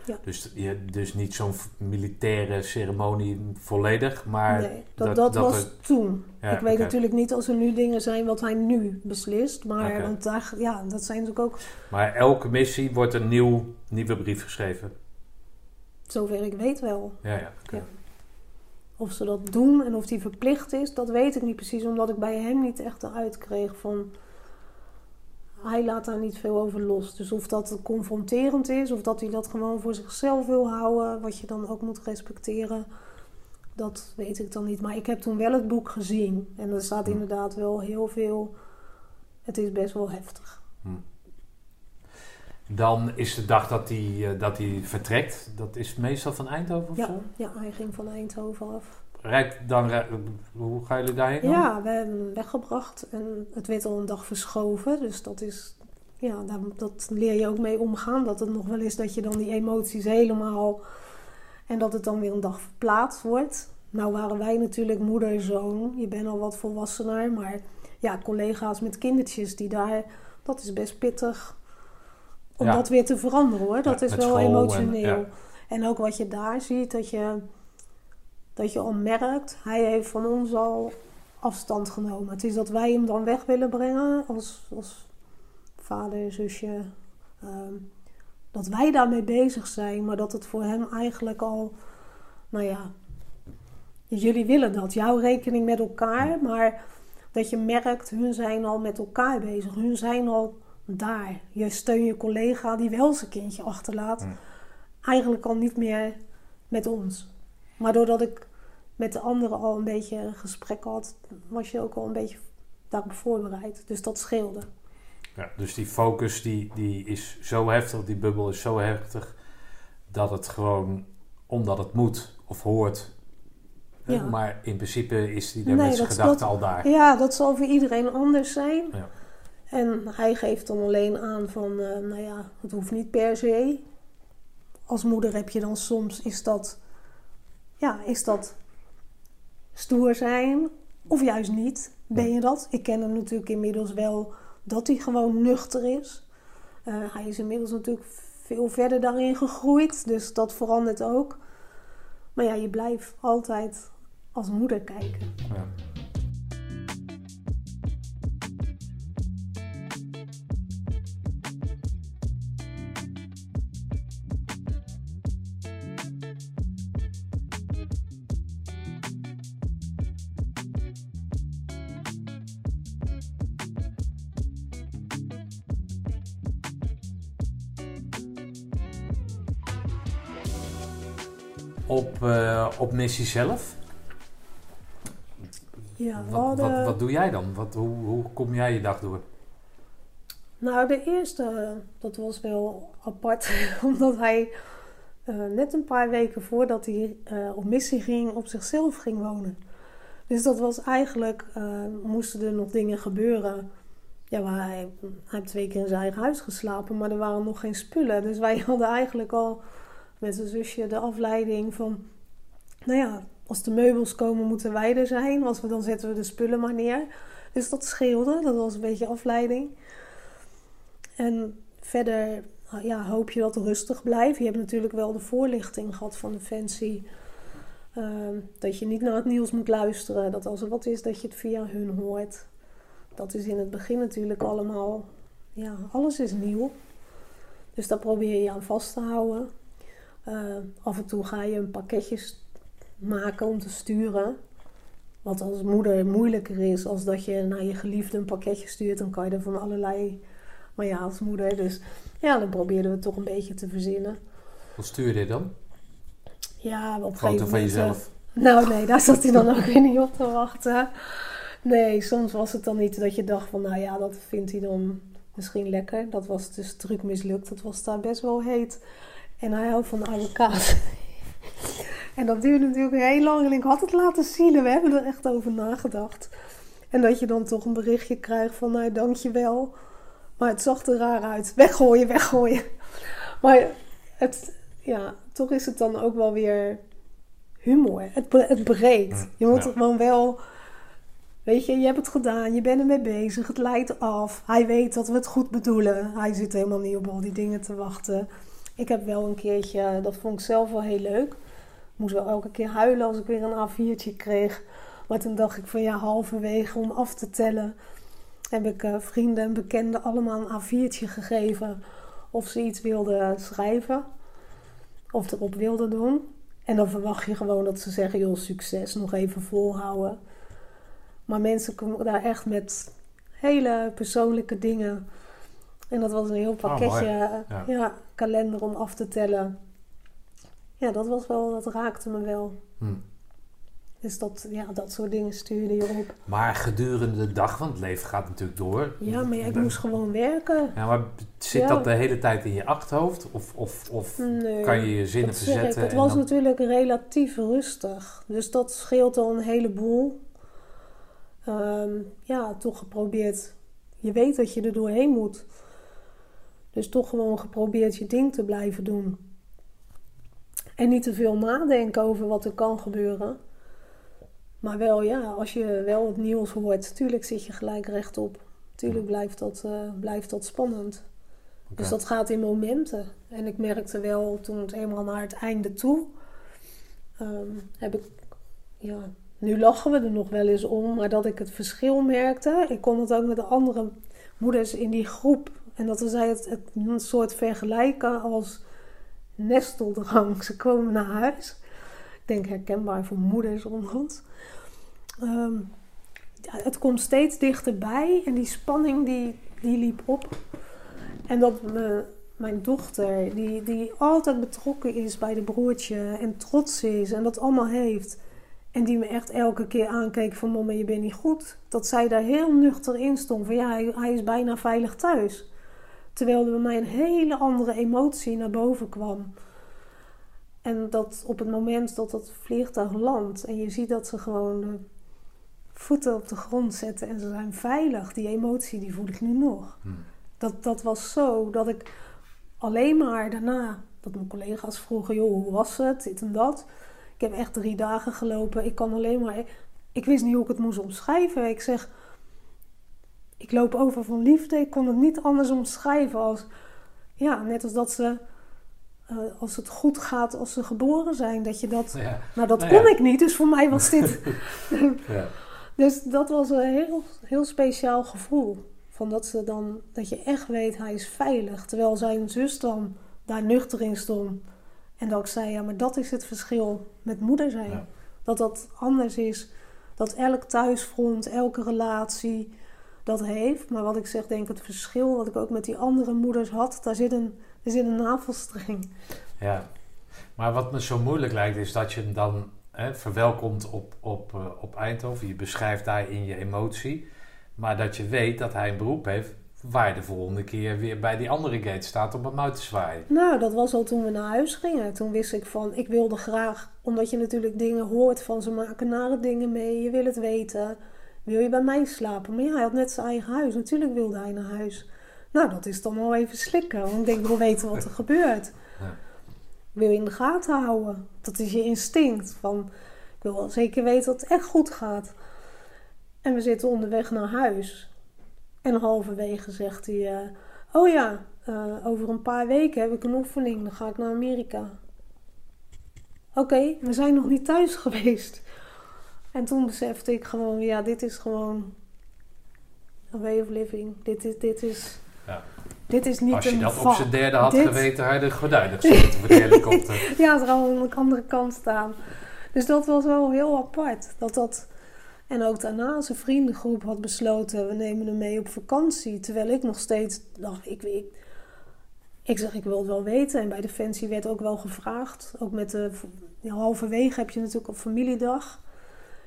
S2: Ja.
S1: Dus, je, dus niet zo'n militaire ceremonie volledig, maar...
S2: nee, dat,
S1: dat-
S2: dat,
S1: dat
S2: was toen.
S1: Ja,
S2: ik weet natuurlijk niet als er nu dingen zijn wat hij nu beslist. Maar want daar, ja, dat zijn natuurlijk ook,
S1: Maar elke missie wordt een nieuw, nieuwe brief geschreven.
S2: zover ik weet wel.
S1: Ja, ja.
S2: Ja. Of ze dat doen en of die verplicht is, dat weet ik niet precies. Omdat ik bij hem niet echt eruit kreeg van... hij laat daar niet veel over los. Dus of dat confronterend is, of dat hij dat gewoon voor zichzelf wil houden, wat je dan ook moet respecteren, dat weet ik dan niet. Maar ik heb toen wel het boek gezien en er staat inderdaad wel heel veel. Het is best wel heftig.
S1: Dan is de dag dat hij, eh, dat hij vertrekt. Dat is meestal van Eindhoven of
S2: Ja,
S1: zo?
S2: ja, hij ging van Eindhoven af.
S1: Rijdt dan, hoe gaan jullie daarheen dan?
S2: Ja, we hebben hem weggebracht en het werd al een dag verschoven. Dus dat is, ja, daar, dat leer je ook mee omgaan. Dat het nog wel is dat je dan die emoties helemaal. En dat het dan weer een dag verplaatst wordt. Nou waren wij natuurlijk moeder, zoon. Je bent al wat volwassener. Maar ja, collega's met kindertjes die daar. Dat is best pittig. Om
S1: Ja.
S2: dat weer te veranderen hoor. Dat
S1: Ja,
S2: is wel
S1: en-
S2: emotioneel.
S1: ja.
S2: En ook wat je daar ziet, dat je, dat je al merkt, hij heeft van ons al afstand genomen. Het is dat wij hem dan weg willen brengen als, als vader, zusje. ehm, dat wij daarmee bezig zijn, maar dat het voor hem eigenlijk al, nou ja, jullie willen dat, jouw rekening met elkaar, maar dat je merkt, hun zijn al met elkaar bezig, hun zijn al daar. Je steunt je collega die wel zijn kindje achterlaat, eigenlijk al niet meer met ons. Maar doordat ik met de anderen al een beetje een gesprek had, was je ook al een beetje daarop voorbereid. Dus dat scheelde.
S1: Ja, dus die focus die, die is zo heftig, die bubbel is zo heftig, dat het gewoon, omdat het moet of hoort.
S2: Ja.
S1: Maar in principe is die
S2: Nee,
S1: met zijn gedachten al daar.
S2: Ja, dat zal voor iedereen anders zijn.
S1: Ja.
S2: En hij geeft dan alleen aan van, eh, nou ja, het hoeft niet per se. Als moeder heb je dan soms, is dat, ja, is dat stoer zijn of juist niet? Ben je dat? Ik ken hem natuurlijk inmiddels wel dat hij gewoon nuchter is. Eh, hij is inmiddels natuurlijk veel verder daarin gegroeid, dus dat verandert ook. Maar ja, je blijft altijd als moeder kijken.
S1: Ja. Op missie zelf,
S2: Ja,
S1: wat, wat doe jij dan? Wat, hoe, hoe kom jij je dag door?
S2: Nou, de eerste, dat was wel apart, omdat hij eh, net een paar weken voordat hij eh, op missie ging, op zichzelf ging wonen. Dus dat was eigenlijk, eh, moesten er nog dingen gebeuren. Ja, maar hij, hij heeft twee keer in zijn eigen huis geslapen, maar er waren nog geen spullen. Dus wij hadden eigenlijk al met zijn zusje de afleiding van, nou ja, als de meubels komen moeten wij er zijn. Als we, dan zetten we de spullen maar neer. Dus dat scheelde, dat was een beetje afleiding. En verder ja, hoop je dat rustig blijft. Je hebt natuurlijk wel de voorlichting gehad van Defensie. Ehm, dat je niet naar het nieuws moet luisteren. Dat als er wat is, dat je het via hun hoort. Dat is in het begin natuurlijk allemaal... Ja, alles is nieuw. Dus daar probeer je aan vast te houden. Eh, af en toe ga je een pakketjes maken om te sturen. Wat als moeder moeilijker is als dat je naar je geliefde een pakketje stuurt. Dan kan je er van allerlei maar ja, als moeder. Dus ja, dan probeerden we toch een beetje te verzinnen.
S1: Wat stuur je dan?
S2: Ja, op
S1: Foto van
S2: moment,
S1: jezelf?
S2: eh, nou nee, daar zat hij dan ook weer niet op te wachten. Nee, soms was het dan niet dat je dacht van, nou ja, dat vindt hij dan misschien lekker. Dat was dus druk mislukt. Het was daar best wel heet. En hij houdt van avocado. En dat duurde natuurlijk heel lang. En ik had het laten zien. We hebben er echt over nagedacht. En dat je dan toch een berichtje krijgt van, nou dankjewel. Maar het zag er raar uit. Weggooien, weggooien. Maar het, ja, toch is het dan ook wel weer humor. Het, het breekt. Je moet
S1: Ja.
S2: er gewoon wel... Weet je, je hebt het gedaan. Je bent ermee bezig. Het leidt af. Hij weet dat we het goed bedoelen. Hij zit helemaal niet op al die dingen te wachten. Ik heb wel een keertje... Dat vond ik zelf wel heel leuk. Ik moest wel elke keer huilen als ik weer een A4'tje kreeg. Maar toen dacht ik van ja, halverwege om af te tellen... heb ik eh, vrienden en bekenden allemaal een A4'tje gegeven... of ze iets wilden schrijven. Of erop wilden doen. En dan verwacht je gewoon dat ze zeggen, joh, succes, nog even volhouden. Maar mensen komen daar echt met hele persoonlijke dingen. En dat was een heel pakketje,
S1: Ja.
S2: ja. kalender om af te tellen. Ja, dat was wel, dat raakte me wel.
S1: Hm.
S2: Dus dat, ja, dat soort dingen stuurde je op.
S1: Maar gedurende de dag, want het leven gaat natuurlijk door.
S2: Ja, maar ja, ik moest gewoon werken.
S1: Ja, maar zit
S2: Ja.
S1: dat de hele tijd in je achterhoofd? Of, of, of
S2: Nee,
S1: kan je je zinnen verzetten?
S2: Het was
S1: dan-
S2: natuurlijk relatief rustig. Dus dat scheelt al een heleboel. Ehm, ja, toch geprobeerd. Je weet dat je er doorheen moet. Dus toch gewoon geprobeerd je ding te blijven doen. En niet te veel nadenken over wat er kan gebeuren. Maar wel, ja, als je wel het nieuws hoort, tuurlijk zit je gelijk rechtop. Tuurlijk blijft dat, eh, blijft dat spannend. Dus dat gaat in momenten. En ik merkte wel toen het eenmaal naar het einde toe, ehm, heb ik, ja, nu lachen we er nog wel eens om, maar dat ik het verschil merkte. Ik kon het ook met de andere moeders in die groep. En dat we zij het, het een soort vergelijken als nesteldrang. Ze komen naar huis. Ik denk herkenbaar voor moeders onder ons. Ehm, ja, het komt steeds dichterbij en die spanning die, die liep op. En dat mijn dochter, die, die altijd betrokken is bij de broertje en trots is en dat allemaal heeft. En die me echt elke keer aankeek van mama, je bent niet goed. Dat zij daar heel nuchter in stond van ja, hij is bijna veilig thuis. Terwijl er bij mij een hele andere emotie naar boven kwam. En dat op het moment dat dat vliegtuig landt en je ziet dat ze gewoon de voeten op de grond zetten en ze zijn veilig, die emotie die voel ik nu nog.
S1: Hm.
S2: Dat, dat was zo dat ik alleen maar daarna, dat mijn collega's vroegen, joh, hoe was het, dit en dat. Ik heb echt drie dagen gelopen. Ik kan alleen maar, ik wist niet hoe ik het moest omschrijven. Ik zeg, ik loop over van liefde. Ik kon het niet anders omschrijven als, ja, net als dat ze, eh, als het goed gaat als ze geboren zijn, dat je dat,
S1: Ja,
S2: nou dat
S1: Nou
S2: kon
S1: ja.
S2: ik niet. Dus voor mij was dit,
S1: ja.
S2: dus dat was een heel, heel speciaal gevoel. Van dat, ze dan, dat je echt weet, hij is veilig. Terwijl zijn zus dan daar nuchter in stond. En dat ik zei, ja, maar dat is het verschil met moeder zijn. Dat dat anders is. Dat elk thuisfront, elke relatie dat heeft. Maar wat ik zeg, denk het verschil wat ik ook met die andere moeders had. Daar zit een, er zit een navelstreng.
S1: Ja, maar wat me zo moeilijk lijkt is dat je hem dan hè, verwelkomt op, op, eh, op Eindhoven. Je beschrijft daar in je emotie. Maar dat je weet dat hij een beroep heeft waar je de volgende keer weer bij die andere gate staat om hem uit te zwaaien.
S2: Nou, dat was al toen we naar huis gingen. Toen wist ik van, ik wilde graag, omdat je natuurlijk dingen hoort van ze maken nare dingen mee, je wil het weten. Wil je bij mij slapen? Maar ja, hij had net zijn eigen huis. Natuurlijk wilde hij naar huis. Nou, dat is dan wel even slikken, want ik denk, ik wil weten wat er gebeurt.
S1: Ja.
S2: Wil je in de gaten houden. Dat is je instinct. Van, ik wil wel zeker weten dat het echt goed gaat. En we zitten onderweg naar huis. En halverwege zegt hij: eh, Oh ja, eh, over een paar weken heb ik een oefening. Dan ga ik naar Amerika. Oké, we zijn nog niet thuis geweest. En toen besefte ik gewoon: Ja, dit is gewoon. A way of living. Dit is. Dit is
S1: Ja.
S2: Dit is niet
S1: Als je
S2: een
S1: dat op zijn derde had
S2: Dit-
S1: geweten, had je de gordijnen gesloten voor de helikopter.
S2: Ja, het zou aan de andere kant staan. Dus dat was wel heel apart. Dat dat... En ook daarna zijn vriendengroep had besloten... we nemen hem mee op vakantie. Terwijl ik nog steeds dacht... Ik, ik, ik zeg, ik wil het wel weten. En bij Defensie werd ook wel gevraagd. Ook met de... halverwege heb je natuurlijk op familiedag.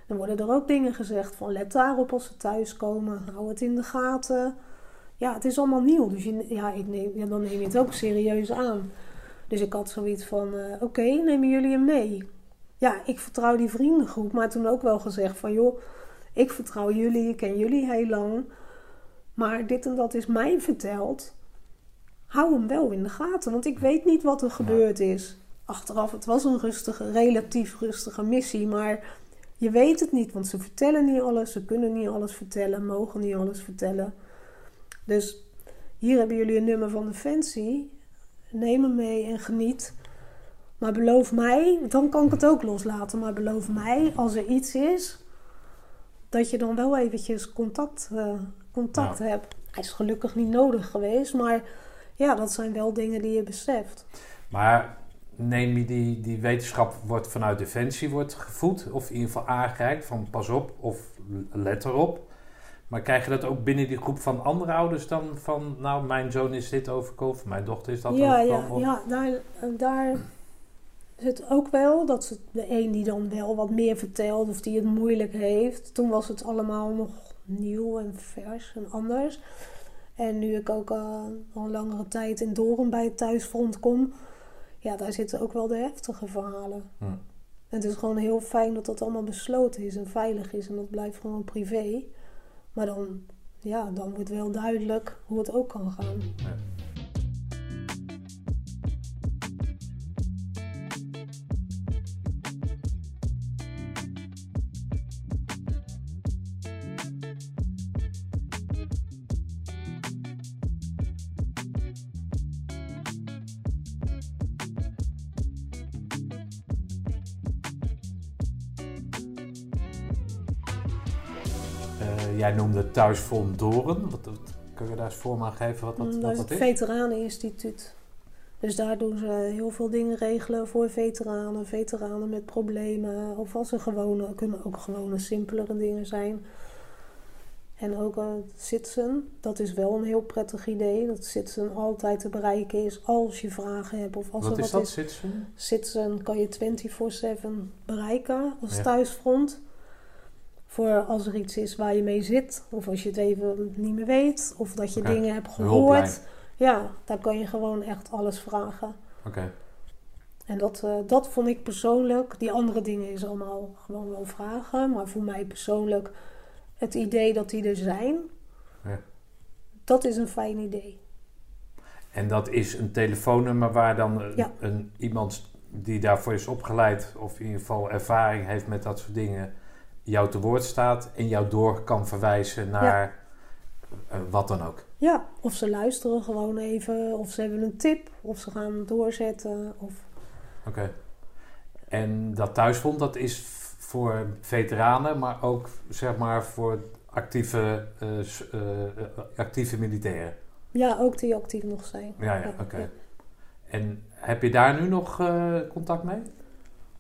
S2: Dan worden er ook dingen gezegd van... let daarop als ze thuiskomen. Hou het in de gaten. Ja, het is allemaal nieuw. Dus je, ja, ik neem, ja, dan neem je het ook serieus aan. Dus ik had zoiets van, eh, oké, nemen jullie hem mee? Ja, ik vertrouw die vriendengroep, maar toen ook wel gezegd van, joh, ik vertrouw jullie, ik ken jullie heel lang. Maar dit en dat is mij verteld. Hou hem wel in de gaten, want ik weet niet wat er gebeurd is. Achteraf, het was een rustige, relatief rustige missie, maar je weet het niet, want ze vertellen niet alles, ze kunnen niet alles vertellen, mogen niet alles vertellen. Dus hier hebben jullie een nummer van Defensie. Neem hem mee en geniet. Maar beloof mij, dan kan ik het ook loslaten. Maar beloof mij, als er iets is, dat je dan wel eventjes contact, eh, contact
S1: Ja.
S2: hebt. Hij is gelukkig niet nodig geweest, maar ja, dat zijn wel dingen die je beseft.
S1: Maar neem je die, die wetenschap wordt vanuit Defensie wordt gevoed, of in ieder geval aangereikt van pas op of let erop. Maar krijg je dat ook binnen die groep van andere ouders dan? Van, nou, mijn zoon is dit overkomen, mijn dochter is dat
S2: ja,
S1: overkomen?
S2: Ja, ja daar, daar zit ook wel dat ze, de een die dan wel wat meer vertelt of die het moeilijk heeft. Toen was het allemaal nog nieuw en vers en anders. En nu ik ook uh, al een langere tijd in Doren bij het thuisfront kom, ja, daar zitten ook wel de heftige verhalen. En het is gewoon heel fijn dat dat allemaal besloten is en veilig is en dat blijft gewoon privé. Maar dan, ja, dan wordt wel duidelijk hoe het ook kan gaan.
S1: Ja. Jij noemde Thuisfront Doren. Wat, wat, kun je daar eens voor aan geven wat dat, wat
S2: is
S1: dat
S2: het? Veteraneninstituut. Dus daar doen ze heel veel dingen regelen voor veteranen, veteranen met problemen. Of als er gewone, kunnen ook gewone simpelere dingen zijn. En ook uh, dat is wel een heel prettig idee. Dat Sitsen altijd te bereiken is als je vragen hebt. Of als
S1: Wat
S2: er
S1: is
S2: wat
S1: dat,
S2: is.
S1: Sitsen
S2: kan je 24-7 bereiken als
S1: Ja.
S2: thuisfront. Voor als er iets is waar je mee zit. Of als je het even niet meer weet. Of dat je dingen hebt gehoord. Ja, daar kan je gewoon echt alles vragen.
S1: Oké.
S2: En dat, eh, dat vond ik persoonlijk. Die andere dingen is allemaal gewoon wel vragen. Maar voor mij persoonlijk, het idee dat die er zijn,
S1: Ja.
S2: dat is een fijn idee.
S1: En dat is een telefoonnummer waar dan een,
S2: Ja.
S1: een- iemand die daarvoor is opgeleid, of in ieder geval ervaring heeft met dat soort dingen, jou te woord staat en jou door kan verwijzen naar eh, wat dan ook.
S2: Ja, of ze luisteren gewoon even. Of ze hebben een tip. Of ze gaan doorzetten. Of
S1: Oké. En dat thuisfront, dat is voor veteranen, maar ook zeg maar voor actieve, eh, eh, actieve militairen.
S2: Ja, ook die actief nog zijn.
S1: Ja, ja, oké. En heb je daar nu nog contact mee?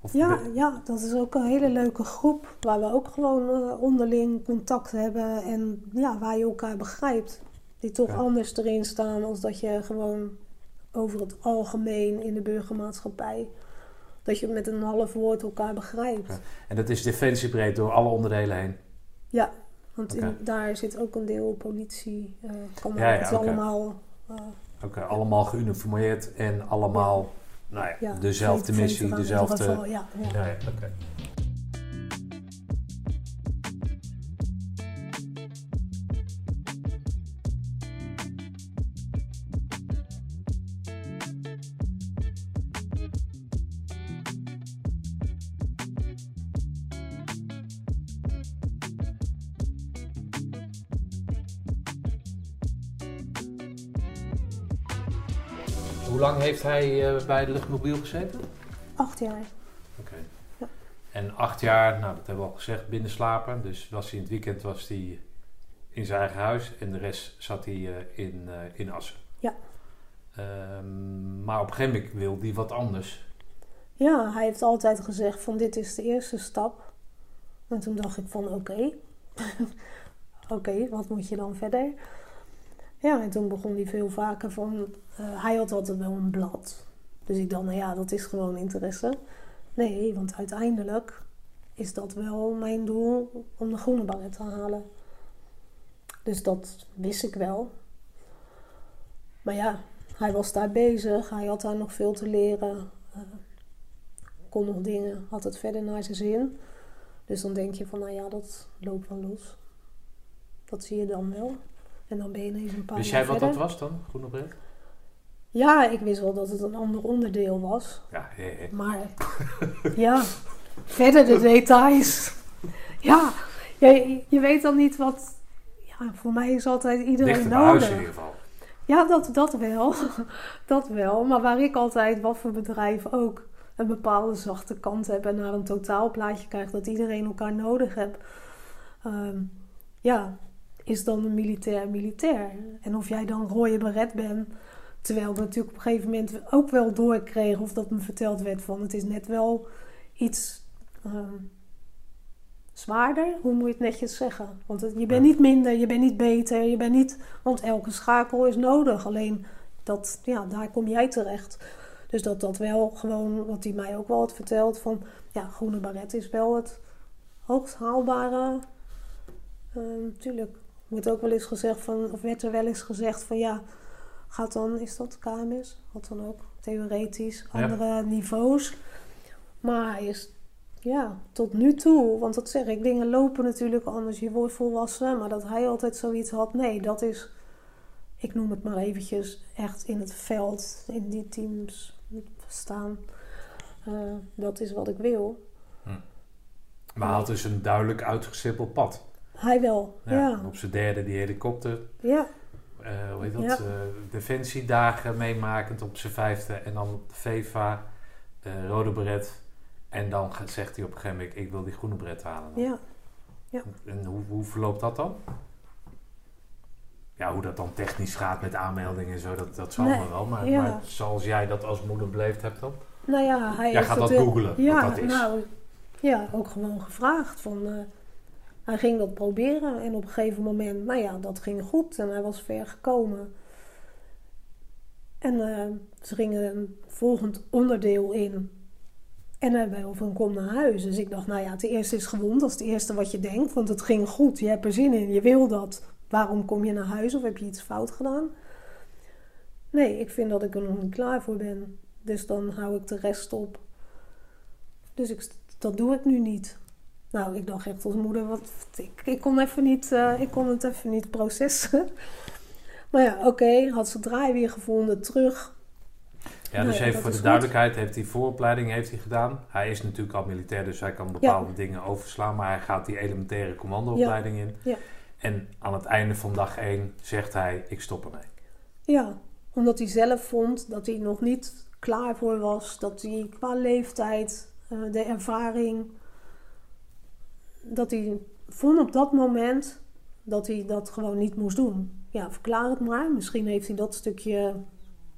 S1: Of
S2: Ja, ja, dat is ook een hele leuke groep. Waar we ook gewoon eh, onderling contact hebben. En ja, waar je elkaar begrijpt. Die toch
S1: Ja.
S2: anders erin staan als dat je gewoon over het algemeen in de burgermaatschappij. Dat je met een half woord elkaar begrijpt.
S1: Ja. En dat is defensiebreed door alle onderdelen heen.
S2: Ja, want in- daar zit ook een deel politie. kan
S1: Ja, ja,
S2: het
S1: oké.
S2: allemaal. eh,
S1: Oké, allemaal geuniformeerd en allemaal nou ja,
S2: ja,
S1: dezelfde missie, dezelfde...
S2: Ja, ja.
S1: Ja, lang heeft hij eh, bij de luchtmobiel gezeten?
S2: Acht jaar.
S1: Oké.
S2: Ja.
S1: En acht jaar, nou dat hebben we al gezegd, binnen slapen. Dus was hij in het weekend was hij in zijn eigen huis en de rest zat hij eh, in, eh, in Assen.
S2: Ja.
S1: Ehm, maar op een gegeven moment wil hij wat anders.
S2: Ja, hij heeft altijd gezegd van dit is de eerste stap. En toen dacht ik van oké. oké, wat moet je dan verder? Ja, en toen begon hij veel vaker van... eh, hij had altijd wel een blad. Dus ik dacht, nou ja, dat is gewoon interesse. Nee, want uiteindelijk is dat wel mijn doel om de groene baret te halen. Dus dat wist ik wel. Maar ja, hij was daar bezig. Hij had daar nog veel te leren. Eh, kon nog dingen, had het verder naar zijn zin. Dus dan denk je van, nou ja, dat loopt wel los. Dat zie je dan wel. En dan ben je ineens een paar
S1: Wist jij wat
S2: verder.
S1: dat was dan, groene bret?
S2: Ja, ik wist wel dat het een ander onderdeel was.
S1: Ja.
S2: Maar ja, verder de details. Ja, je, je weet dan niet wat... Ja, voor mij is altijd iedereen
S1: Dichter huis in
S2: nodig.
S1: ieder geval.
S2: Ja, dat, dat wel. dat wel. Maar waar ik altijd, wat voor bedrijf ook, een bepaalde zachte kant heb en naar een totaalplaatje krijg dat iedereen elkaar nodig heeft. ehm, ja, is dan een militair militair. En of jij dan rode beret bent, terwijl ik natuurlijk op een gegeven moment ook wel doorkreeg of dat me verteld werd van het is net wel iets ehm, zwaarder. Hoe moet je het netjes zeggen? Want het- je bent niet minder, je bent niet beter, je bent niet... Want elke schakel is nodig. Alleen dat, ja, daar kom jij terecht. Dus dat dat wel gewoon, wat hij mij ook wel had verteld, van ja, groene baret is wel het hoogst haalbare. Natuurlijk wordt ook wel eens gezegd van, of werd er wel eens gezegd van ja, gaat dan, is dat KMS? Had dan ook theoretisch
S1: Ja.
S2: andere niveaus. Maar hij is, ja, tot nu toe, want dat zeg ik, dingen lopen natuurlijk anders, je wordt volwassen, maar dat hij altijd zoiets had, nee, dat is, ik noem het maar eventjes, echt in het veld, in die teams staan. Eh, dat is wat ik wil.
S1: Maar hij had dus een duidelijk uitgestippeld pad.
S2: Hij wel,
S1: Ja,
S2: ja.
S1: Op zijn derde die helikopter,
S2: Ja,
S1: eh, hoe heet dat,
S2: Ja.
S1: eh, defensiedagen meemakend op zijn vijfde. En dan VEVA, eh, rode beret. En dan zegt hij op een gegeven moment, ik wil die groene bret halen.
S2: ja.
S1: En hoe, hoe verloopt dat dan? Ja, hoe dat dan technisch gaat met aanmeldingen en zo, dat, dat zal
S2: Nee,
S1: maar wel. Maar,
S2: ja.
S1: maar zoals jij dat als moeder beleefd hebt dan?
S2: Nou ja, hij
S1: Jij gaat dat
S2: het,
S1: googlen,
S2: ja,
S1: wat dat is.
S2: Nou, ja, ook gewoon gevraagd. Van, hij ging dat proberen en op een gegeven moment, nou ja, dat ging goed en hij was ver gekomen. En eh, ze gingen een volgend onderdeel in. En hij bij van kom naar huis. Dus ik dacht, nou ja, het eerste is gewond. Dat is het eerste wat je denkt. Want het ging goed. Je hebt er zin in. Je wil dat. Waarom kom je naar huis? Of heb je iets fout gedaan? Nee, ik vind dat ik er nog niet klaar voor ben. Dus dan hou ik de rest op. Dus ik, dat doe ik nu niet. Nou, ik dacht echt als moeder, wat, ik, ik, kon even niet, eh, ik kon het even niet processen. Maar ja, oké, had ze draai weer gevonden, terug.
S1: Ja, dus even voor de duidelijkheid, heeft hij vooropleiding heeft hij gedaan. Hij is natuurlijk al militair, dus hij kan bepaalde dingen overslaan. Maar hij gaat die elementaire commandoopleiding in.
S2: Ja.
S1: En aan het einde van dag 1 zegt hij, ik stop ermee.
S2: Ja, omdat hij zelf vond dat hij nog niet klaar voor was. Dat hij qua leeftijd, eh, de ervaring, dat hij vond op dat moment dat hij dat gewoon niet moest doen. Ja, verklaar het maar. Misschien heeft hij dat stukje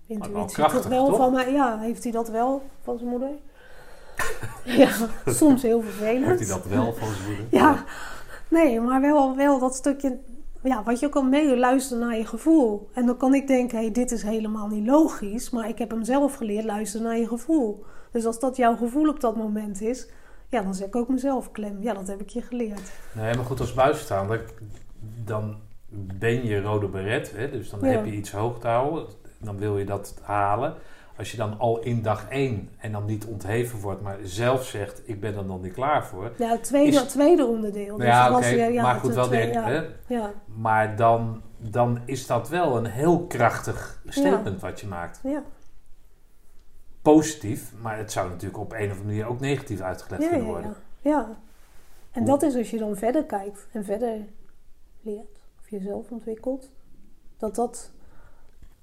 S2: intuïtie
S1: krachtig,
S2: wel
S1: toch?
S2: van mij. Ja, heeft hij dat wel van zijn moeder? ja, soms heel vervelend.
S1: Heeft hij dat wel van zijn moeder?
S2: Ja, nee, maar wel, wel dat stukje, ja, wat je kan mee luisteren naar je gevoel. En dan kan ik denken, hé, hey, dit is helemaal niet logisch, maar ik heb hem zelf geleerd, luisteren naar je gevoel. Dus als dat jouw gevoel op dat moment is, ja, dan zeg ik ook mezelf klem. Ja, dat heb ik je geleerd.
S1: Nee, maar goed, als buitenstaander, dan ben je rode beret. Hè? Dus dan
S2: Ja.
S1: heb je iets hoog te houden. Dan wil je dat halen. Als je dan al in dag 1 en dan niet ontheven wordt, maar zelf zegt, ik ben er nog niet klaar voor.
S2: Ja, het tweede,
S1: Is-
S2: tweede onderdeel. Dus
S1: ja, oké,
S2: ja,
S1: maar goed, wel
S2: ja, ja,
S1: Maar dan, dan is dat wel een heel krachtig statement wat je maakt.
S2: ja,
S1: Positief, maar het zou natuurlijk op een of andere manier ook negatief uitgelegd kunnen worden.
S2: ja, ja. En dat is als je dan verder kijkt en verder leert of jezelf ontwikkelt, dat dat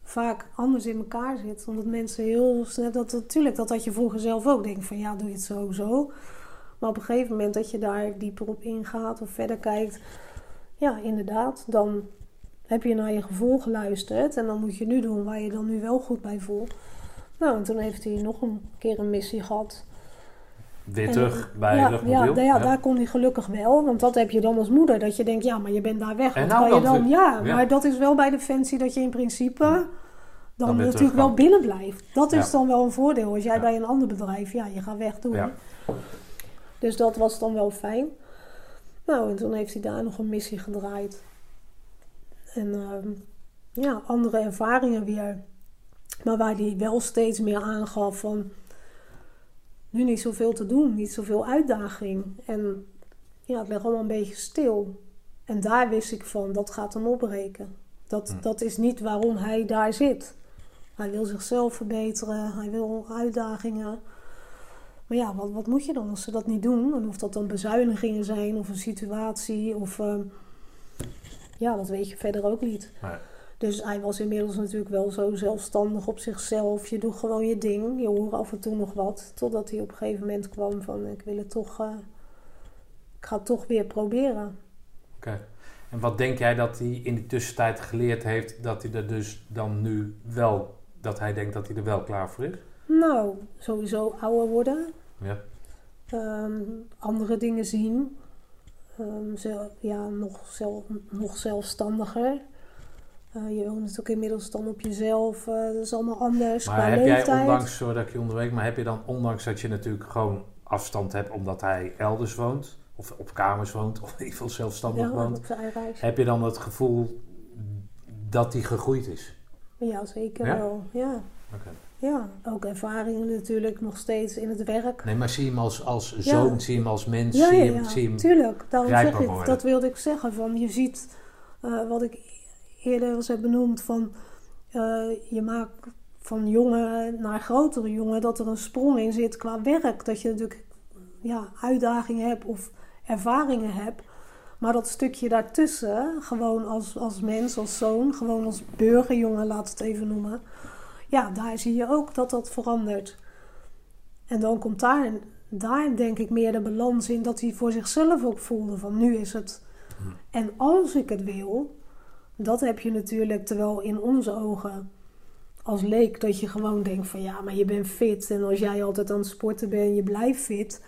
S2: vaak anders in elkaar zit. Omdat mensen heel snel, dat natuurlijk, dat had je vroeger zelf ook, denk van ja, doe je het zo, zo. Maar op een gegeven moment dat je daar dieper op ingaat of verder kijkt, ja, inderdaad, dan heb je naar je gevoel geluisterd en dan moet je nu doen waar je dan nu wel goed bij voelt. Nou, en toen heeft hij nog een keer een missie gehad. En-
S1: terug bij
S2: ja,
S1: luchtmobiel.
S2: Ja, ja, daar kon hij gelukkig wel. Want dat heb je dan als moeder. Dat je denkt, ja, maar je bent daar weg.
S1: En
S2: Wat
S1: nou
S2: kan je
S1: dan.
S2: Ja, maar dat is wel bij Defensie dat je in principe dan, natuurlijk wel
S1: kan.
S2: binnen blijft. Dat is dan wel een voordeel. Als jij bij een ander bedrijf, ja, je gaat weg doen. Dus dat was dan wel fijn. Nou, en toen heeft hij daar nog een missie gedraaid. En ehm, ja, andere ervaringen weer. Maar waar hij wel steeds meer aangaf van... Nu niet zoveel te doen, niet zoveel uitdaging. En ja, het ligt allemaal een beetje stil. En daar wist ik van, dat gaat hem opbreken. Dat,
S1: Hm.
S2: dat is niet waarom hij daar zit. Hij wil zichzelf verbeteren, hij wil uitdagingen. Maar ja, wat, wat moet je dan als ze dat niet doen? En of dat dan bezuinigingen zijn of een situatie of... ehm, ja, dat weet je verder ook niet. Dus hij was inmiddels natuurlijk wel zo zelfstandig op zichzelf. Je doet gewoon je ding. Je hoort af en toe nog wat. Totdat hij op een gegeven moment kwam van... Ik wil het toch... eh, ik ga het toch weer proberen.
S1: Oké. En wat denk jij dat hij in die tussentijd geleerd heeft dat hij er dus dan nu wel, dat hij denkt dat hij er wel klaar voor is?
S2: Nou, sowieso ouder worden.
S1: Ja.
S2: Ehm, andere dingen zien. Ehm, ja, nog, zelf, nog zelfstandiger. Eh, je woont natuurlijk inmiddels dan op jezelf. eh, dat is allemaal anders qua
S1: Maar heb
S2: leeftijd.
S1: jij ondanks, sorry dat ik je onderweek, maar heb je dan ondanks dat je natuurlijk gewoon afstand hebt omdat hij elders woont, of op kamers woont, of in ieder geval zelfstandig
S2: ja,
S1: woont, heb je dan het gevoel dat hij gegroeid is?
S2: Ja, zeker
S1: Ja?
S2: wel. Ja. Ja, ook ervaringen natuurlijk nog steeds in het werk.
S1: Nee, maar zie je hem als, als
S2: Ja.
S1: zoon, zie je hem als mens,
S2: Ja,
S1: zie
S2: ja,
S1: je hem,
S2: ja,
S1: zie hem
S2: tuurlijk. Daarom zeg ik, dat wilde ik zeggen. Van, je ziet eh, wat ik eerder eens heb benoemd van eh, je maakt van jongen naar grotere jongen dat er een sprong in zit qua werk. Dat je natuurlijk ja, uitdagingen hebt of ervaringen hebt. Maar dat stukje daartussen, gewoon als, als mens, als zoon, gewoon als burgerjongen, laat het even noemen. Ja, daar zie je ook dat dat verandert. En dan komt daar, daar denk ik meer de balans in dat hij voor zichzelf ook voelde van nu is het.
S1: Hmm.
S2: En als ik het wil, dat heb je natuurlijk, terwijl in onze ogen als leek dat je gewoon denkt van ja, maar je bent fit. En als jij altijd aan het sporten bent, je blijft fit.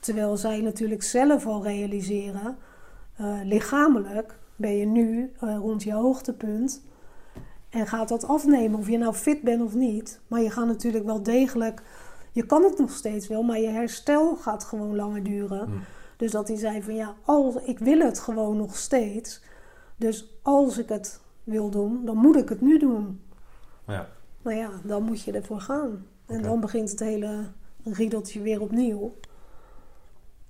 S2: Terwijl zij natuurlijk zelf al realiseren, eh, lichamelijk ben je nu eh, rond je hoogtepunt. En gaat dat afnemen, of je nou fit bent of niet. Maar je gaat natuurlijk wel degelijk, je kan het nog steeds wel, maar je herstel gaat gewoon langer duren.
S1: Hmm.
S2: Dus dat hij zei van ja, als, ik wil het gewoon nog steeds. Dus als ik het wil doen, dan moet ik het nu doen.
S1: Ja.
S2: Nou ja, dan moet je ervoor gaan. En dan begint het hele riedeltje weer opnieuw.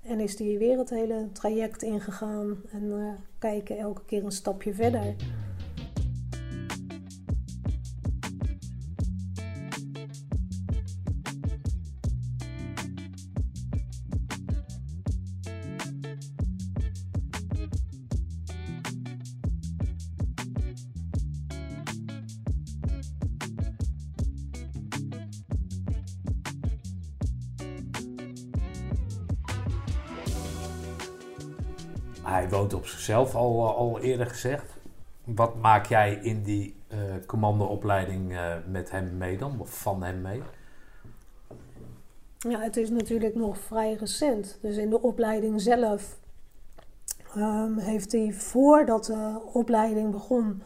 S2: En is die weer het hele traject ingegaan en eh, kijken elke keer een stapje verder.
S1: Zichzelf, al, al eerder gezegd. Wat maak jij in die eh, commandoopleiding eh, met hem mee dan? Of van hem mee?
S2: Ja, het is natuurlijk nog vrij recent. Dus in de opleiding zelf ehm, heeft hij voordat de opleiding begon,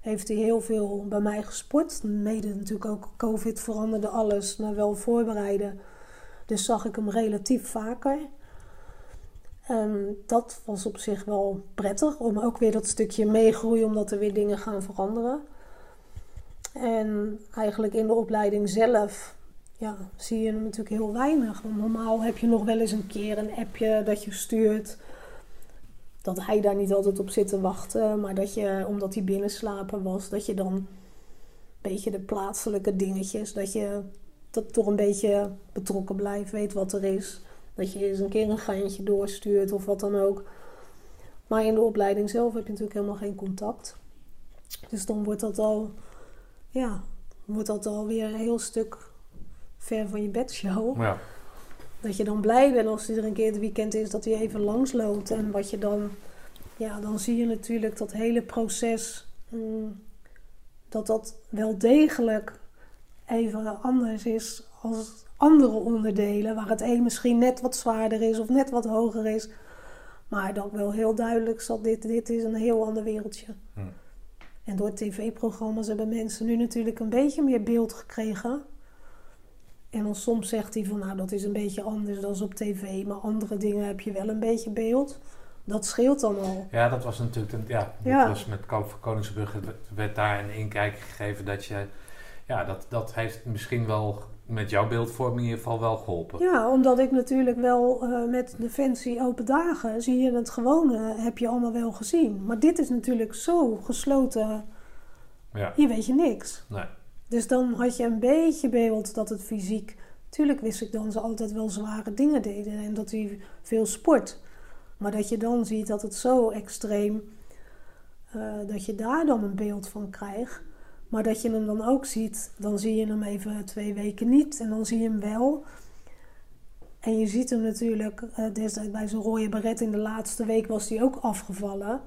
S2: heeft hij heel veel bij mij gesport. Mede natuurlijk ook COVID veranderde alles, maar wel voorbereiden. Dus zag ik hem relatief vaker. En dat was op zich wel prettig, om ook weer dat stukje meegroeien, omdat er weer dingen gaan veranderen. En eigenlijk in de opleiding zelf ja, zie je hem natuurlijk heel weinig. Normaal heb je nog wel eens een keer een appje dat je stuurt. Dat hij daar niet altijd op zit te wachten. Maar dat je, omdat hij binnenslapen was, dat je dan een beetje de plaatselijke dingetjes. Dat je dat toch een beetje betrokken blijft, weet wat er is. Dat je eens een keer een geintje doorstuurt of wat dan ook. Maar in de opleiding zelf heb je natuurlijk helemaal geen contact. Dus dan wordt dat al, ja, wordt dat alweer een heel stuk ver van je bedshow.
S1: Ja.
S2: Dat je dan blij bent als hij er een keer het weekend is, dat hij even langsloopt. En wat je dan, ja, dan zie je natuurlijk dat hele proces, mm, dat dat wel degelijk even anders is als andere onderdelen. Waar het een misschien net wat zwaarder is of net wat hoger is. Maar dat wel heel duidelijk zat, dit, dit is een heel ander wereldje.
S1: Hm.
S2: En door tv-programma's hebben mensen nu natuurlijk een beetje meer beeld gekregen. En dan soms zegt hij van, nou dat is een beetje anders dan op tv. Maar andere dingen heb je wel een beetje beeld. Dat scheelt dan al.
S1: Ja, dat was natuurlijk, een, ja, dat
S2: Ja.
S1: was met Koop van Koningsbrug, werd- werd daar een inkijk gegeven dat je, ja, dat, dat heeft misschien wel met jouw beeldvorming in ieder geval wel geholpen.
S2: Ja, omdat ik natuurlijk wel eh, met Defensie Open Dagen zie je het gewone, heb je allemaal wel gezien. Maar dit is natuurlijk zo gesloten,
S1: Ja,
S2: hier weet je niks.
S1: nee.
S2: Dus dan had je een beetje beeld dat het fysiek. Tuurlijk wist ik dan ze altijd wel zware dingen deden en dat hij veel sport. Maar dat je dan ziet dat het zo extreem. eh, dat je daar dan een beeld van krijgt. Maar dat je hem dan ook ziet, dan zie je hem even twee weken niet en dan zie je hem wel. En je ziet hem natuurlijk, eh, destijds bij zijn rode beret in de laatste week was hij ook afgevallen.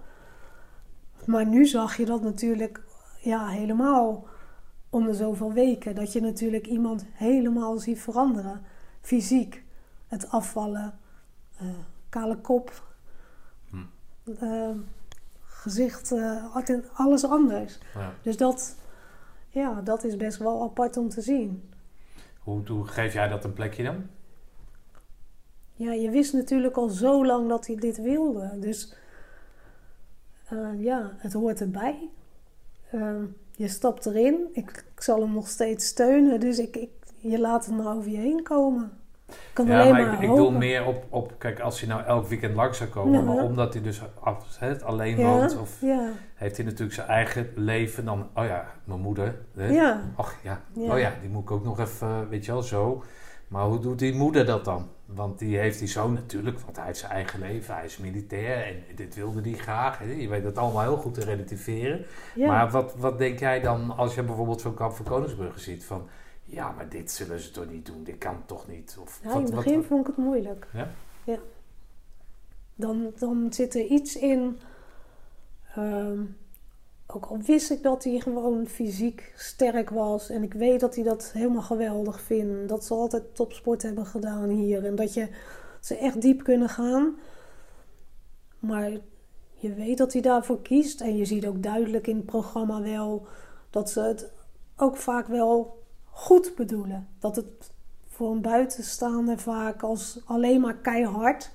S2: Maar nu zag je dat natuurlijk ja, helemaal om de zoveel weken. Dat je natuurlijk iemand helemaal ziet veranderen. Fysiek, het afvallen, eh, kale kop, gezicht, eh, altijd alles anders.
S1: Ja.
S2: Dus dat, ja, dat is best wel apart om te zien.
S1: Hoe, hoe geef jij dat een plekje dan?
S2: Ja, je wist natuurlijk al zo lang dat hij dit wilde. Dus eh, ja, het hoort erbij. Ehm, je stapt erin. Ik, ik zal hem nog steeds steunen. Dus ik, ik, je laat het maar over je heen komen. Kan
S1: Ja,
S2: alleen
S1: maar
S2: maar,
S1: ik, doe meer op, op, kijk, als hij nou elk weekend langs zou komen,
S2: Ja.
S1: maar omdat hij dus af, alleen
S2: ja,
S1: woont, of
S2: ja,
S1: heeft hij natuurlijk zijn eigen leven, dan, oh ja, mijn moeder, hè?
S2: ja,
S1: ach ja, oh ja, die moet ik ook nog even, weet je wel, zo. Maar hoe doet die moeder dat dan? Want die heeft die zoon natuurlijk, want hij heeft zijn eigen leven, hij is militair en dit wilde hij graag. Je weet dat allemaal heel goed te relativeren. Maar wat, wat denk jij dan als je bijvoorbeeld zo'n kamp van Koningsbrugge ziet? Van, ja, maar dit zullen ze toch niet doen, dit kan toch niet? Of,
S2: Ja, in het
S1: wat-
S2: begin
S1: wat-
S2: vond ik het moeilijk.
S1: Ja?
S2: Ja. Dan, dan zit er iets in. ehm, ook al wist ik dat hij gewoon fysiek sterk was. En ik weet dat hij dat helemaal geweldig vindt. Dat ze altijd topsport hebben gedaan hier. En dat je, ze echt diep kunnen gaan. Maar je weet dat hij daarvoor kiest. En je ziet ook duidelijk in het programma wel dat ze het ook vaak wel goed bedoelen. Dat het voor een buitenstaander vaak als alleen maar keihard.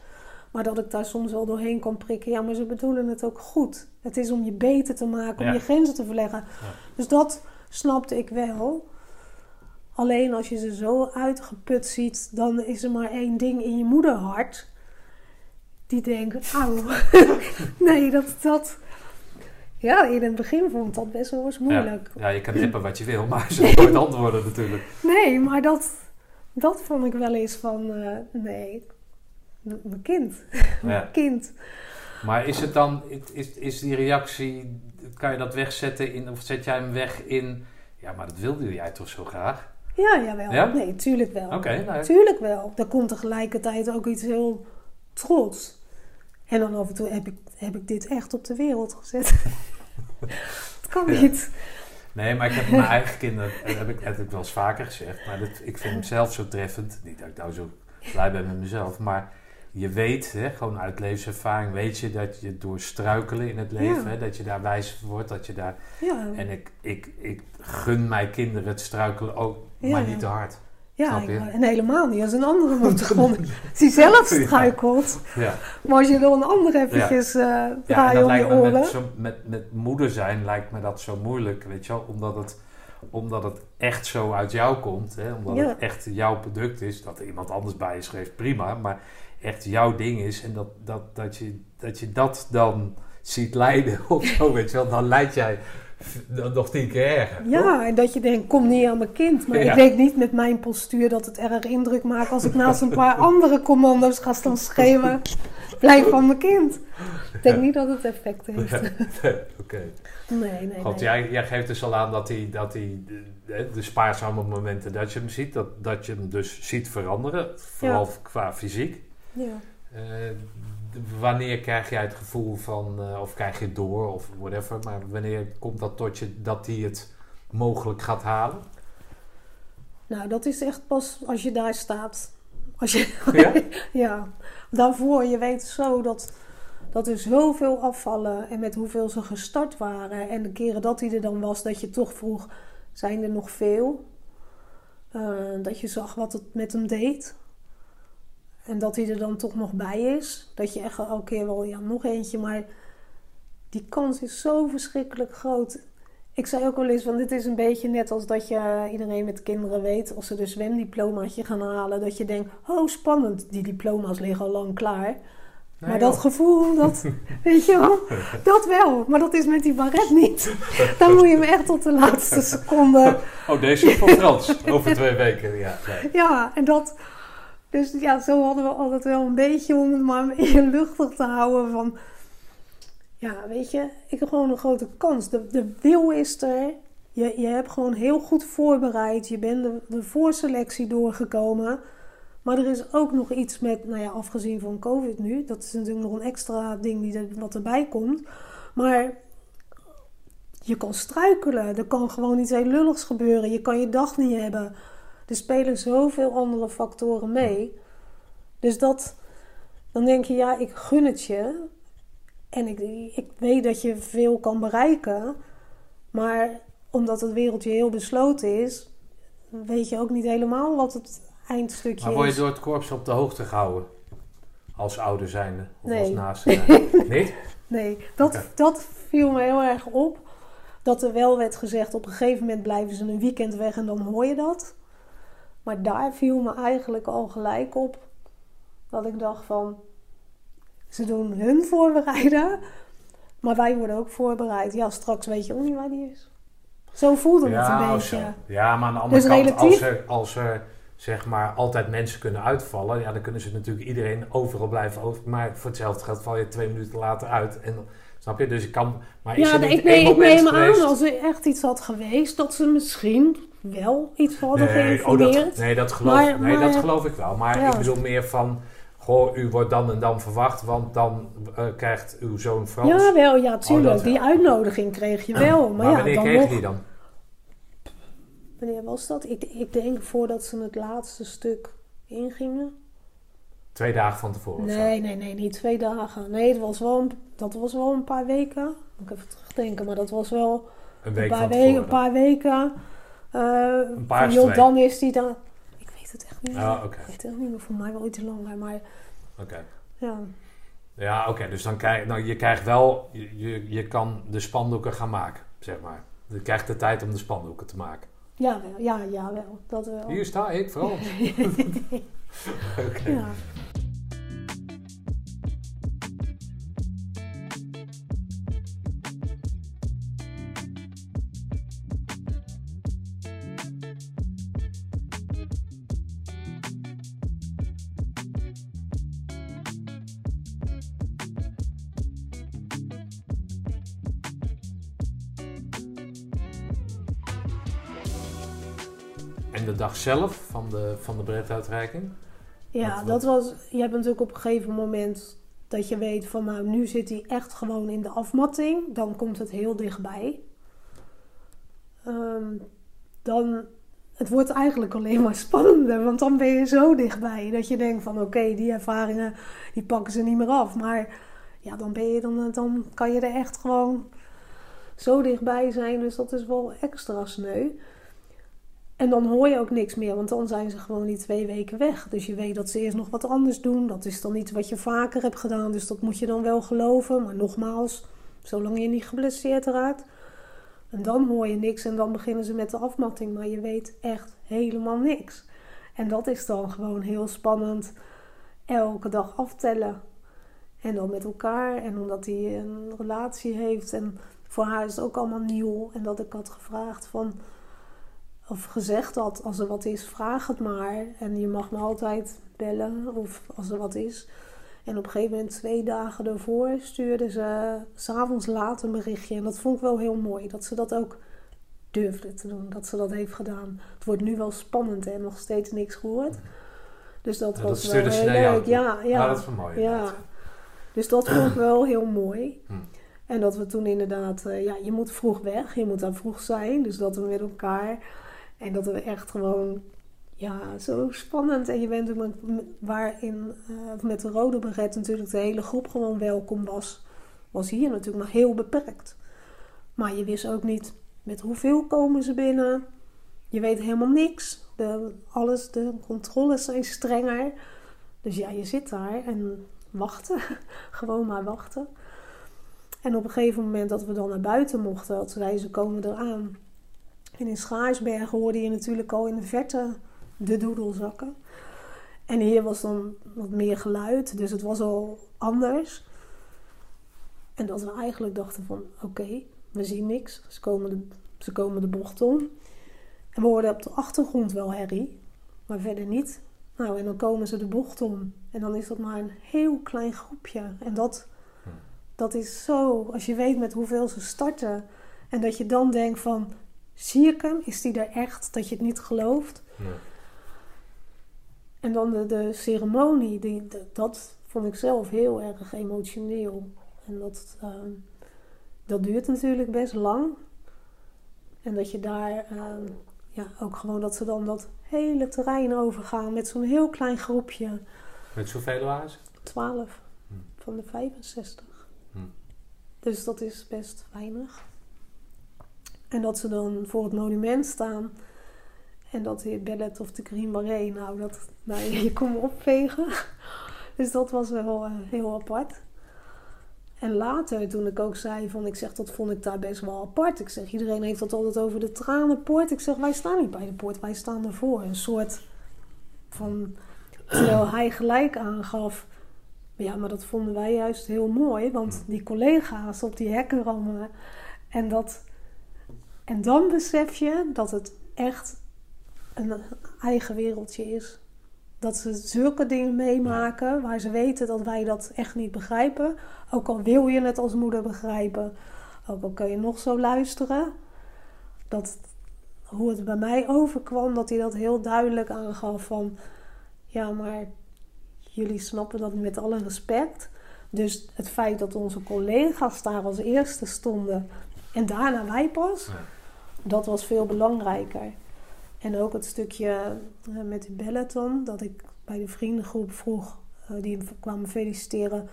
S2: Maar dat ik daar soms wel doorheen kan prikken. Ja, maar ze bedoelen het ook goed. Het is om je beter te maken, om
S1: Ja.
S2: je grenzen te verleggen. Dus dat snapte ik wel. Alleen als je ze zo uitgeput ziet, dan is er maar één ding in je moederhart. Die denkt, auw. nee, dat, dat... Ja, in het begin vond ik dat best wel eens moeilijk.
S1: Ja, ja, je kan tippen wat je wil, maar ze nooit antwoorden natuurlijk.
S2: Nee, maar dat, dat vond ik wel eens van, eh, nee, mijn kind.
S1: Ja.
S2: Mijn kind.
S1: Maar is het dan, is, is die reactie, kan je dat wegzetten in, of zet jij hem weg in, ja, maar dat wilde jij toch zo graag?
S2: Ja, jawel.
S1: Ja?
S2: Nee, tuurlijk wel.
S1: Oké, nou,
S2: Tuurlijk wel. Er komt tegelijkertijd ook iets heel trots. En dan af en toe heb ik, heb ik dit echt op de wereld gezet. Het kan niet.
S1: nee, maar ik heb mijn eigen kinderen, dat heb ik, heb ik wel eens vaker gezegd, maar dat, ik vind hem zelf zo treffend. Niet dat ik nou zo blij ben met mezelf, maar je weet, hè, gewoon uit levenservaring, weet je dat je door struikelen in het leven,
S2: Ja.
S1: hè, dat je daar wijs wordt, dat je daar
S2: Ja,
S1: En ik, ik, ik gun mijn kinderen het struikelen ook,
S2: Ja,
S1: maar niet te hard.
S2: Ja en helemaal niet als een andere. Als hij zelf struikelt.
S1: Ja,
S2: Maar als je door een ander eventjes
S1: dat
S2: om je oren.
S1: met, zo, met, met moeder zijn lijkt me dat zo moeilijk, weet je wel. Omdat het, omdat het echt zo uit jou komt, hè? omdat het echt jouw product is. Dat er iemand anders bij je schreef, prima. Maar echt jouw ding is en dat, dat, dat, je, dat je dat dan ziet leiden of zo, weet je wel. Dan leid jij nog tien keer erger. toch?
S2: Ja, en dat je denkt, kom niet aan mijn kind. Maar
S1: Ja.
S2: ik denk niet met mijn postuur dat het erg indruk maakt als ik naast een paar andere commando's ga staan schreeuwen. Blijf van mijn kind. Ik denk
S1: Ja.
S2: niet dat het effect heeft.
S1: Nee, Oké.
S2: Nee, nee,
S1: God,
S2: nee.
S1: jij, jij geeft dus al aan dat hij, dat hij de, de spaarzame momenten dat je hem ziet, dat, dat je hem dus ziet veranderen, vooral qua fysiek.
S2: Ja.
S1: Eh, wanneer krijg jij het gevoel van, eh, of krijg je het door, of whatever, maar wanneer komt dat tot je dat hij het mogelijk gaat halen?
S2: Nou, dat is echt pas als je daar staat. Als je,
S1: Ja?
S2: ja, daarvoor, je weet zo dat, dat er zoveel afvallen en met hoeveel ze gestart waren. En de keren dat hij er dan was, dat je toch vroeg, zijn er nog veel? Eh, dat je zag wat het met hem deed. En dat hij er dan toch nog bij is. Dat je echt elke keer wel, ja, nog eentje. Maar die kans is zo verschrikkelijk groot. Ik zei ook wel eens, van dit is een beetje net als dat je iedereen met kinderen weet, als ze de zwemdiplomaatje gaan halen, dat je denkt, oh spannend, die diploma's liggen al lang klaar. maar dat gevoel, dat, weet je wel, dat wel. Maar dat is met die baret niet. Dan moet je hem echt tot de laatste seconde.
S1: Oh, deze is voor Frans, over twee weken. Ja, nee.
S2: Ja, en dat, dus ja, zo hadden we altijd wel een beetje om het maar luchtig te houden van, ja, weet je, ik heb gewoon een grote kans. De, de wil is er. Je, je hebt gewoon heel goed voorbereid. Je bent de, de voorselectie doorgekomen. Maar er is ook nog iets met, nou ja, afgezien van COVID nu. Dat is natuurlijk nog een extra ding die wat erbij komt. Maar je kan struikelen. Er kan gewoon iets heel lulligs gebeuren. Je kan je dag niet hebben. Er spelen zoveel andere factoren mee. Dus dat, dan denk je, ja, ik gun het je. En ik, ik weet dat je veel kan bereiken. Maar omdat het wereldje heel besloten is, weet je ook niet helemaal wat het eindstukje
S1: Maar word je
S2: is.
S1: door het korps op de hoogte gehouden? Als ouder zijnde of
S2: Nee.
S1: als naaste? Niet?
S2: Nee, dat, dat viel me heel erg op. Dat er wel werd gezegd, op een gegeven moment blijven ze een weekend weg en dan hoor je dat. Maar daar viel me eigenlijk al gelijk op dat ik dacht van, ze doen hun voorbereiden, maar wij worden ook voorbereid. Ja, straks weet je ook niet waar die is. Zo voelde het een beetje.
S1: Ja, maar aan de andere
S2: Dus
S1: kant,
S2: relatief-
S1: als er, als er zeg maar altijd mensen kunnen uitvallen, ja, dan kunnen ze natuurlijk iedereen overal blijven over. Maar voor hetzelfde geld val je twee minuten later uit. En, snap je? Dus ik kan. Maar is
S2: Ja,
S1: er niet
S2: ik, neem, ik neem aan als er echt iets had geweest, dat ze misschien wel iets hadden
S1: nee, oh,
S2: geïnformeerd.
S1: dat, nee, dat geloof,
S2: Maar-
S1: nee,
S2: maar-
S1: dat geloof ik wel. Maar
S2: Ja.
S1: ik bedoel meer van. Goh, u wordt dan en dan verwacht, want dan eh, krijgt uw zoon Frans.
S2: Ja, wel, ja, tuurlijk.
S1: Oh, wel.
S2: die uitnodiging kreeg je wel. Maar,
S1: maar
S2: ja,
S1: wanneer
S2: dan
S1: kreeg
S2: nog.
S1: die dan?
S2: Wanneer was dat? Ik, ik denk voordat ze het laatste stuk ingingen.
S1: Twee dagen van tevoren.
S2: Nee, nee, nee, niet twee dagen. Nee, het was wel een, dat was wel een paar weken. Moet ik even terugdenken, maar dat was wel
S1: Een
S2: een
S1: week
S2: paar,
S1: van
S2: weken, een paar weken. Eh,
S1: Een paar
S2: van, joh, dan is die dan. Ik weet het echt niet.
S1: Ja, oké.
S2: Ik weet het echt niet meer. Voor mij wel iets langer, maar
S1: Oké.
S2: ja.
S1: Ja, oké. dus dan krijg nou, je krijgt wel, je, je, je kan de spandoeken gaan maken, zeg maar. Je krijgt de tijd om de spandoeken te maken.
S2: Ja, wel, ja, ja, wel. Dat wel.
S1: Hier sta ik, vooral. Oké.
S2: Ja.
S1: Zelf van de, van de breeduitreiking?
S2: Ja,
S1: Wat-
S2: dat was. Je hebt natuurlijk op een gegeven moment dat je weet van nou, nu zit hij echt gewoon in de afmatting. Dan komt het heel dichtbij. Ehm, dan. Het wordt eigenlijk alleen maar spannender, want dan ben je zo dichtbij dat je denkt van oké, die ervaringen die pakken ze niet meer af. Maar ja, dan ben je dan, dan kan je er echt gewoon zo dichtbij zijn, dus dat is wel extra sneu. En dan hoor je ook niks meer, want dan zijn ze gewoon die twee weken weg. Dus je weet dat ze eerst nog wat anders doen. Dat is dan iets wat je vaker hebt gedaan, dus dat moet je dan wel geloven. Maar nogmaals, zolang je niet geblesseerd raakt. En dan hoor je niks en dan beginnen ze met de afmatting, maar je weet echt helemaal niks. En dat is dan gewoon heel spannend. Elke dag aftellen. En dan met elkaar. En omdat hij een relatie heeft. En voor haar is het ook allemaal nieuw. En dat ik had gevraagd van of gezegd had, als er wat is, vraag het maar. En je mag me altijd bellen of als er wat is. En op een gegeven moment, twee dagen daarvoor, stuurde ze s'avonds laat een berichtje. En dat vond ik wel heel mooi, dat ze dat ook durfde te doen, dat ze dat heeft gedaan. Het wordt nu wel spannend en nog steeds niks gehoord. Dus dat
S1: Ja, dat
S2: was wel heel leuk. Ja, ja.
S1: Ja, dat is wel mooi.
S2: Ja. Dus dat vond ik wel heel mooi.
S1: Hm.
S2: En dat we toen inderdaad, eh, ja, je moet vroeg weg, je moet daar vroeg zijn. Dus dat we met elkaar. En dat we echt gewoon, ja, zo spannend. En je bent ook met, waarin eh, met de rode beret natuurlijk de hele groep gewoon welkom was. Was hier natuurlijk maar heel beperkt. Maar je wist ook niet met hoeveel komen ze binnen. Je weet helemaal niks. De, alles, de controles zijn strenger. Dus ja, je zit daar en wachten. Gewoon maar wachten. En op een gegeven moment dat we dan naar buiten mochten, dat zei ze komen eraan. En in Schaarsbergen hoorde je natuurlijk al in de verte de doedelzakken. En hier was dan wat meer geluid, dus het was al anders. En dat we eigenlijk dachten van, oké, we zien niks. Ze komen, de, ze komen de bocht om. En we hoorden op de achtergrond wel herrie, maar verder niet. Nou, en dan komen ze de bocht om. En dan is dat maar een heel klein groepje. En dat, dat is zo, als je weet met hoeveel ze starten. En dat je dan denkt van, zie ik hem? Is die er echt? Dat je het niet gelooft. En dan de, de ceremonie, die, de- dat vond ik zelf heel erg emotioneel. En dat, ehm, dat duurt natuurlijk best lang. En dat je daar ehm, ja, ook gewoon dat ze dan dat hele terrein overgaan met zo'n heel klein groepje.
S1: Met zoveel waren ze?
S2: 12
S1: Hm.
S2: van de 65.
S1: Hm.
S2: Dus dat is best weinig. En dat ze dan voor het monument staan. En dat de ballet of de Green Beret, nou, dat, nou je kon opvegen. Dus dat was wel uh, heel apart. En later, toen ik ook zei van, ik zeg, dat vond ik daar best wel apart. Ik zeg, iedereen heeft het altijd over de tranenpoort. Ik zeg, wij staan niet bij de poort, wij staan ervoor. Een soort van, terwijl hij gelijk aangaf, ja, maar dat vonden wij juist heel mooi. Want die collega's op die hekken rammelen. En, dat, en dan besef je dat het echt een eigen wereldje is. Dat ze zulke dingen meemaken waar ze weten dat wij dat echt niet begrijpen. Ook al wil je het als moeder begrijpen, ook al kun je nog zo luisteren. Dat, hoe het bij mij overkwam, dat hij dat heel duidelijk aangaf van... Ja, maar jullie snappen dat met alle respect. Dus het feit dat onze collega's daar als eerste stonden en daarna wij pas, dat was veel belangrijker. En ook het stukje uh, met die belleton, dat ik bij de vriendengroep vroeg, uh, die kwamen feliciteren,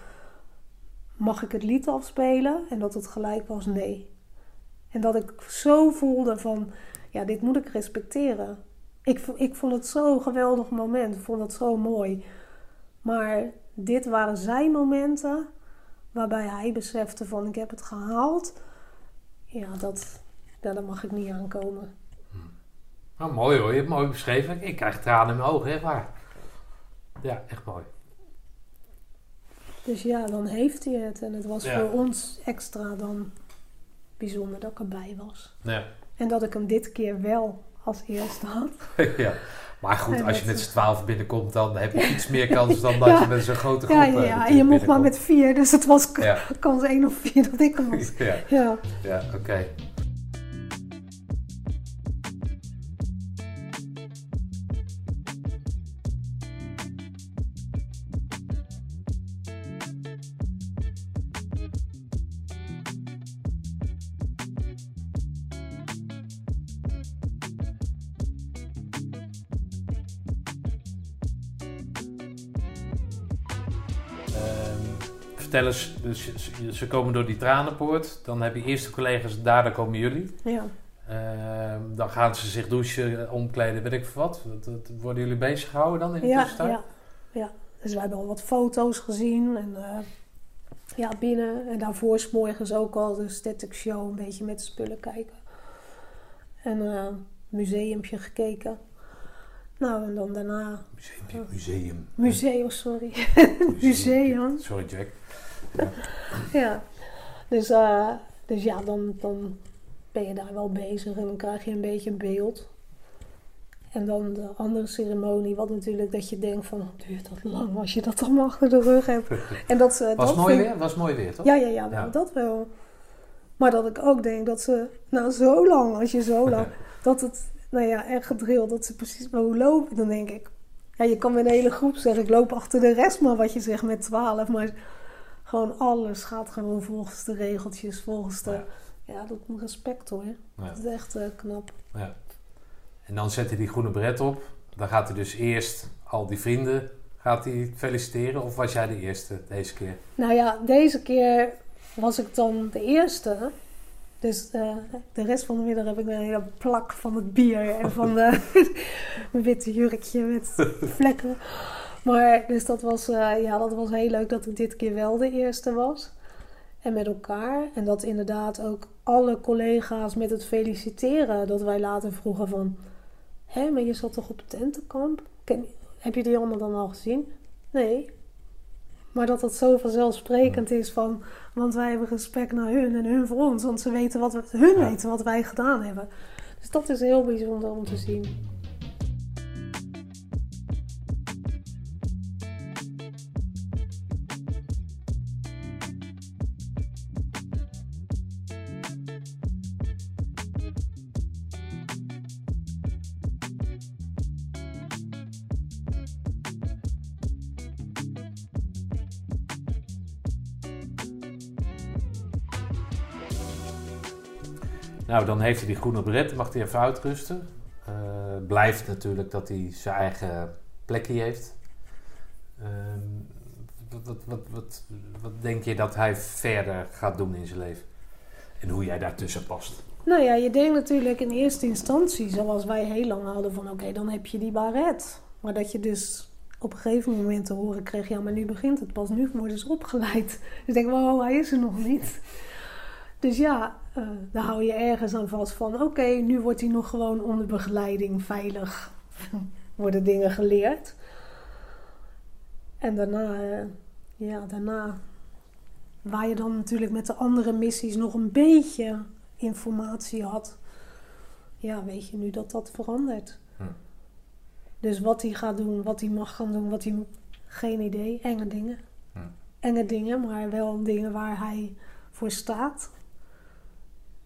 S2: mag ik het lied afspelen? En dat het gelijk was nee. En dat ik zo voelde van, ja, dit moet ik respecteren. Ik, ik vond het zo'n geweldig moment, ik vond het zo mooi. Maar dit waren zijn momenten waarbij hij besefte van, ik heb het gehaald. Ja, dat, ja, daar mag ik niet aankomen.
S1: Nou, mooi hoor, je hebt het mooi beschreven. Ik krijg tranen in mijn ogen, echt waar. Ja, echt mooi.
S2: Dus ja, dan heeft hij het. En het was voor ons extra dan bijzonder dat ik erbij was.
S1: Ja.
S2: En dat ik hem dit keer wel als eerste had.
S1: ja. Maar goed, als je met z'n twaalf binnenkomt, dan heb je iets meer kans dan dat je met zo'n grote groep
S2: Ja, ja, ja. en je mocht maar met vier, dus het was kans één of vier dat ik hem was.
S1: ja,
S2: ja.
S1: ja oké. Eens, dus ze komen door die tranenpoort. Dan heb je eerst de collega's daar, dan komen jullie.
S2: Ja.
S1: Uh, dan gaan ze zich douchen, omkleden, weet ik wat. Worden jullie bezig gehouden dan in de ja,
S2: Ja, ja, dus we hebben al wat foto's gezien. En uh, ja, binnen. En daarvoor is morgens ook al de static show, een beetje met de spullen kijken. En uh, museumpje gekeken. Nou, en dan daarna...
S1: Museum, museum.
S2: Museum, sorry. museum.
S1: Sorry, Jack.
S2: Ja, Dus, uh, dus ja, dan, dan ben je daar wel bezig en dan krijg je een beetje een beeld. En dan de andere ceremonie, wat natuurlijk dat je denkt van, duurt dat lang als je dat allemaal achter de rug hebt. En dat ze,
S1: was
S2: dat
S1: mooi weer? Was mooi weer, toch?
S2: Ja, ja, ja, ja, dat wel. Maar dat ik ook denk dat ze, nou zo lang, als je zo lang, dat het, nou ja, echt gedrild, dat ze precies maar hoe lopen. Dan denk ik, ja, je kan met een hele groep zeggen, ik loop achter de rest maar wat je zegt met twaalf. Maar gewoon alles gaat gewoon volgens de regeltjes, volgens de... Ja, dat moet respect hoor. Ja. Dat is echt uh, knap.
S1: Ja. En dan zet hij die groene bret op. Dan gaat hij dus eerst al die vrienden gaat hij feliciteren. Of was jij de eerste deze keer?
S2: Nou ja, deze keer was ik dan de eerste. Dus uh, de rest van de middag heb ik een hele plak van het bier en van de, mijn witte jurkje met vlekken. Maar dus dat was, uh, ja, dat was heel leuk dat ik dit keer wel de eerste was. En met elkaar. En dat inderdaad ook alle collega's met het feliciteren. Dat wij later vroegen van... Hé, maar je zat toch op tentenkamp? Ken, heb je die allemaal dan al gezien? Nee. Maar dat het zo vanzelfsprekend is van... Want wij hebben respect naar hun en hun voor ons. Want ze weten wat we, hun weten wat wij gedaan hebben. Dus dat is heel bijzonder om te zien.
S1: Nou, dan heeft hij die groene bret, mag hij even uitrusten. Uh, blijft natuurlijk dat hij zijn eigen plekje heeft. Uh, wat, wat, wat, wat denk je dat hij verder gaat doen in zijn leven? En hoe jij daartussen past?
S2: Nou ja, je denkt natuurlijk in eerste instantie, zoals wij heel lang hadden, van oké, dan heb je die baret. Maar dat je dus op een gegeven moment te horen kreeg, ja, maar nu begint het pas, nu worden ze opgeleid. Dus ik denk, wow, hij is er nog niet. Dus ja, uh, daar hou je ergens aan vast van, oké, nu wordt hij nog gewoon onder begeleiding, veilig, worden dingen geleerd. En daarna, uh, ja, daarna, waar je dan natuurlijk met de andere missies nog een beetje informatie had, ja, weet je nu dat dat verandert. Hm. Dus wat hij gaat doen, wat hij mag gaan doen, wat hij. Geen idee. Enge dingen. Hm. Enge dingen, maar wel dingen waar hij voor staat.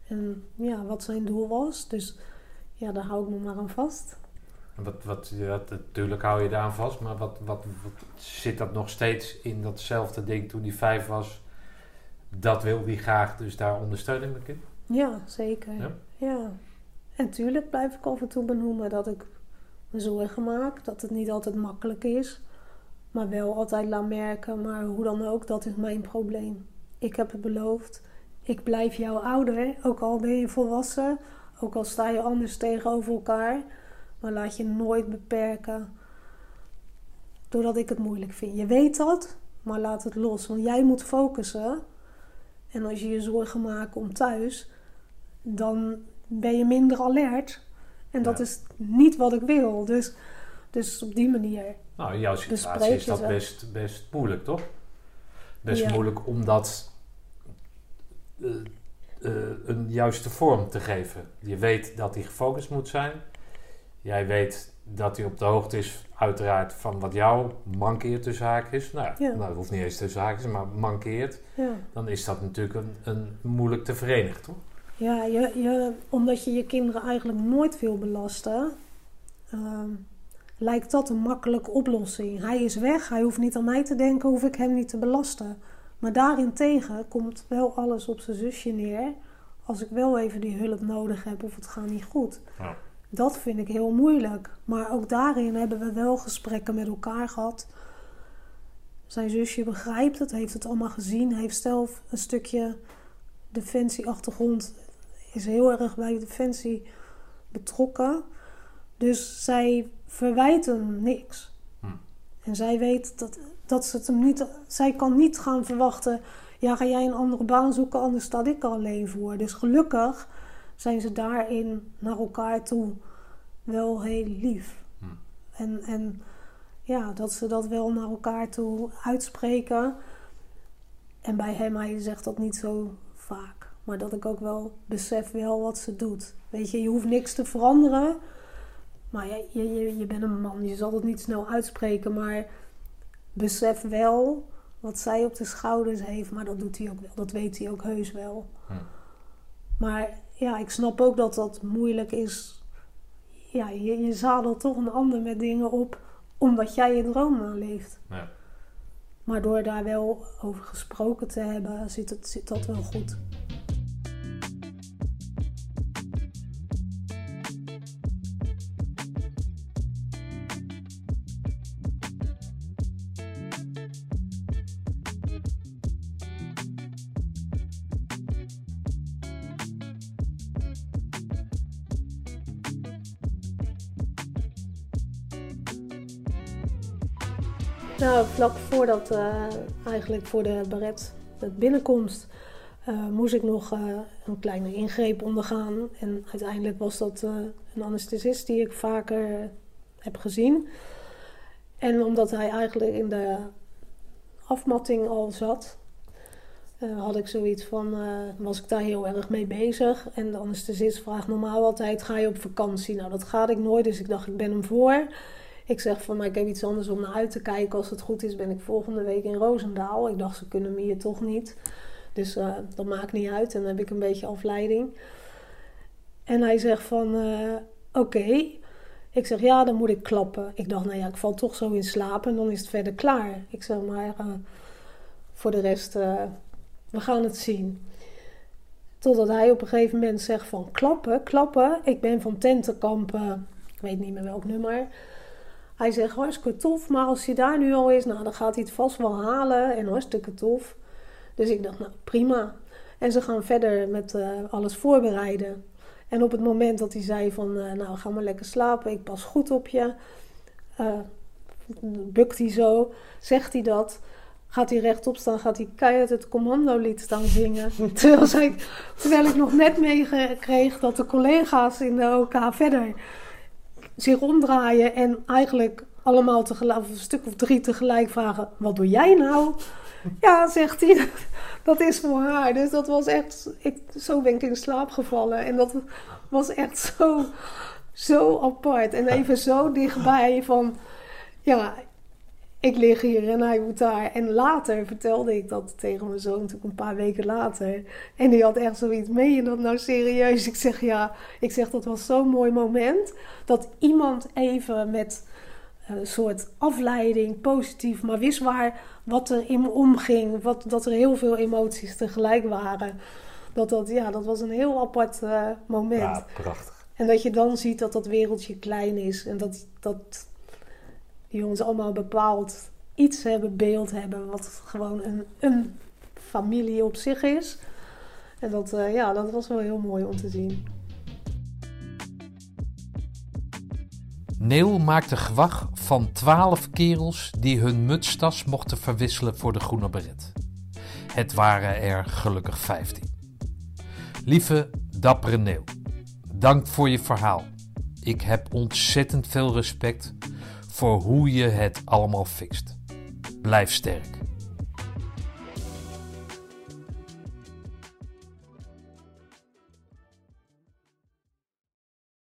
S2: En ja, wat zijn doel was. Dus ja, daar hou ik me maar aan vast.
S1: Wat, wat, ja, natuurlijk hou je daar aan vast, maar wat, wat, wat, zit dat nog steeds in datzelfde ding toen hij vijf was? Dat wil hij graag, dus daar ondersteuning ik in?
S2: Ja, zeker. Ja? ja. En tuurlijk blijf ik af en toe benoemen dat ik me zorgen maak. Dat het niet altijd makkelijk is. Maar wel altijd laat merken, maar hoe dan ook, dat is mijn probleem. Ik heb het beloofd. Ik blijf jouw ouder, ook al ben je volwassen. Ook al sta je anders tegenover elkaar. Maar laat je nooit beperken doordat ik het moeilijk vind. Je weet dat, maar laat het los. Want jij moet focussen. En als je je zorgen maakt om thuis, dan ben je minder alert. En dat is niet wat ik wil. Dus, dus op die manier.
S1: Nou, in jouw situatie is dat best, best moeilijk, toch? Best moeilijk om dat uh, een juiste vorm te geven. Je weet dat hij gefocust moet zijn. Jij weet dat hij op de hoogte is, uiteraard, van wat jou mankeert tussen haakjes. Nou, ja. nou dat hoeft niet eens tussen haakjes, maar mankeert. Ja. Dan is dat natuurlijk een, een moeilijk te verenigen, toch?
S2: Ja, je, je, omdat je je kinderen eigenlijk nooit wil belasten, ehm, lijkt dat een makkelijke oplossing. Hij is weg, hij hoeft niet aan mij te denken, hoef ik hem niet te belasten. Maar daarentegen komt wel alles op zijn zusje neer. Als ik wel even die hulp nodig heb of het gaat niet goed. Ja. Dat vind ik heel moeilijk. Maar ook daarin hebben we wel gesprekken met elkaar gehad. Zijn zusje begrijpt het, heeft het allemaal gezien, heeft zelf een stukje defensieachtergrond is heel erg bij Defensie betrokken. Dus zij verwijt hem niks. Hm. En zij weet dat, dat ze het hem niet... Zij kan niet gaan verwachten... Ja, ga jij een andere baan zoeken, anders sta ik er alleen voor. Dus gelukkig zijn ze daarin naar elkaar toe wel heel lief. Hm. En, en ja, dat ze dat wel naar elkaar toe uitspreken. En bij hem, hij zegt dat niet zo vaak. Maar dat ik ook wel besef wel wat ze doet. Weet je, je hoeft niks te veranderen. Maar je, je, je bent een man, je zal het niet snel uitspreken. Maar besef wel wat zij op de schouders heeft. Maar dat doet hij ook wel. Dat weet hij ook heus wel. Hm. Maar ja, ik snap ook dat dat moeilijk is. Ja, je, je zadelt toch een ander met dingen op. Omdat jij je droom naleeft. Ja. Maar door daar wel over gesproken te hebben, zit, het, zit dat wel goed. Vlak voordat, uh, eigenlijk voor de baret, de binnenkomst, uh, moest ik nog uh, een kleine ingreep ondergaan. En uiteindelijk was dat een anesthesist die ik vaker heb gezien. En omdat hij eigenlijk in de afmatting al zat, had ik zoiets van, was ik daar heel erg mee bezig. En de anesthesist vraagt normaal altijd, ga je op vakantie? Nou, dat ga ik nooit, dus ik dacht, ik ben hem voor. Ik zeg van, maar ik heb iets anders om naar uit te kijken. Als het goed is, ben ik volgende week in Roosendaal. Ik dacht, ze kunnen me hier toch niet. Dus uh, dat maakt niet uit. En dan heb ik een beetje afleiding. En hij zegt van, uh, oké. Ik zeg, ja, dan moet ik klappen. Ik dacht, nou ja, ik val toch zo in slaap en dan is het verder klaar. Ik zeg, maar uh, voor de rest, we gaan het zien. Totdat hij op een gegeven moment zegt van, klappen, klappen. Ik ben van tentenkampen, ik weet niet meer welk nummer Hij zegt hartstikke tof, maar als hij daar nu al is, nou, dan gaat hij het vast wel halen en hartstikke tof. Dus ik dacht, nou prima. En ze gaan verder met uh, alles voorbereiden. En op het moment dat hij zei van, uh, nou ga maar lekker slapen, ik pas goed op je. Uh, bukt hij zo, zegt hij dat. Gaat hij rechtop staan, gaat hij keihard het commandolied staan zingen. terwijl, zij, terwijl ik nog net meekreeg dat de collega's in de OK verder zich omdraaien en eigenlijk allemaal tegelijk, of een stuk of drie tegelijk vragen: Wat doe jij nou? Ja, zegt hij, dat is voor haar. Dus dat was echt, ik, zo ben ik in slaap gevallen. En dat was echt zo, zo apart. En even zo dichtbij van, ja, ik lig hier en hij moet daar. En later vertelde ik dat tegen mijn zoon, natuurlijk een paar weken later. En die had echt zoiets, meen je dat nou serieus? Ik zeg ja, ik zeg dat was zo'n mooi moment. Dat iemand even met een soort afleiding, positief, maar wist waar wat er in me omging. Wat, dat er heel veel emoties tegelijk waren. Dat, dat, ja, dat was een heel apart uh, moment.
S3: Ja, prachtig.
S2: En dat je dan ziet dat dat wereldje klein is. En dat, dat die jongens allemaal bepaald iets hebben, beeld hebben. Wat gewoon een, een familie op zich is. En dat, uh, ja, dat was wel heel mooi om te zien.
S1: Neil maakte gewag van twaalf kerels die hun mutstas mochten verwisselen voor de groene beret. Het waren er gelukkig vijftien. Lieve, dappere Neil, dank voor je verhaal. Ik heb ontzettend veel respect voor hoe je het allemaal fixt. Blijf sterk.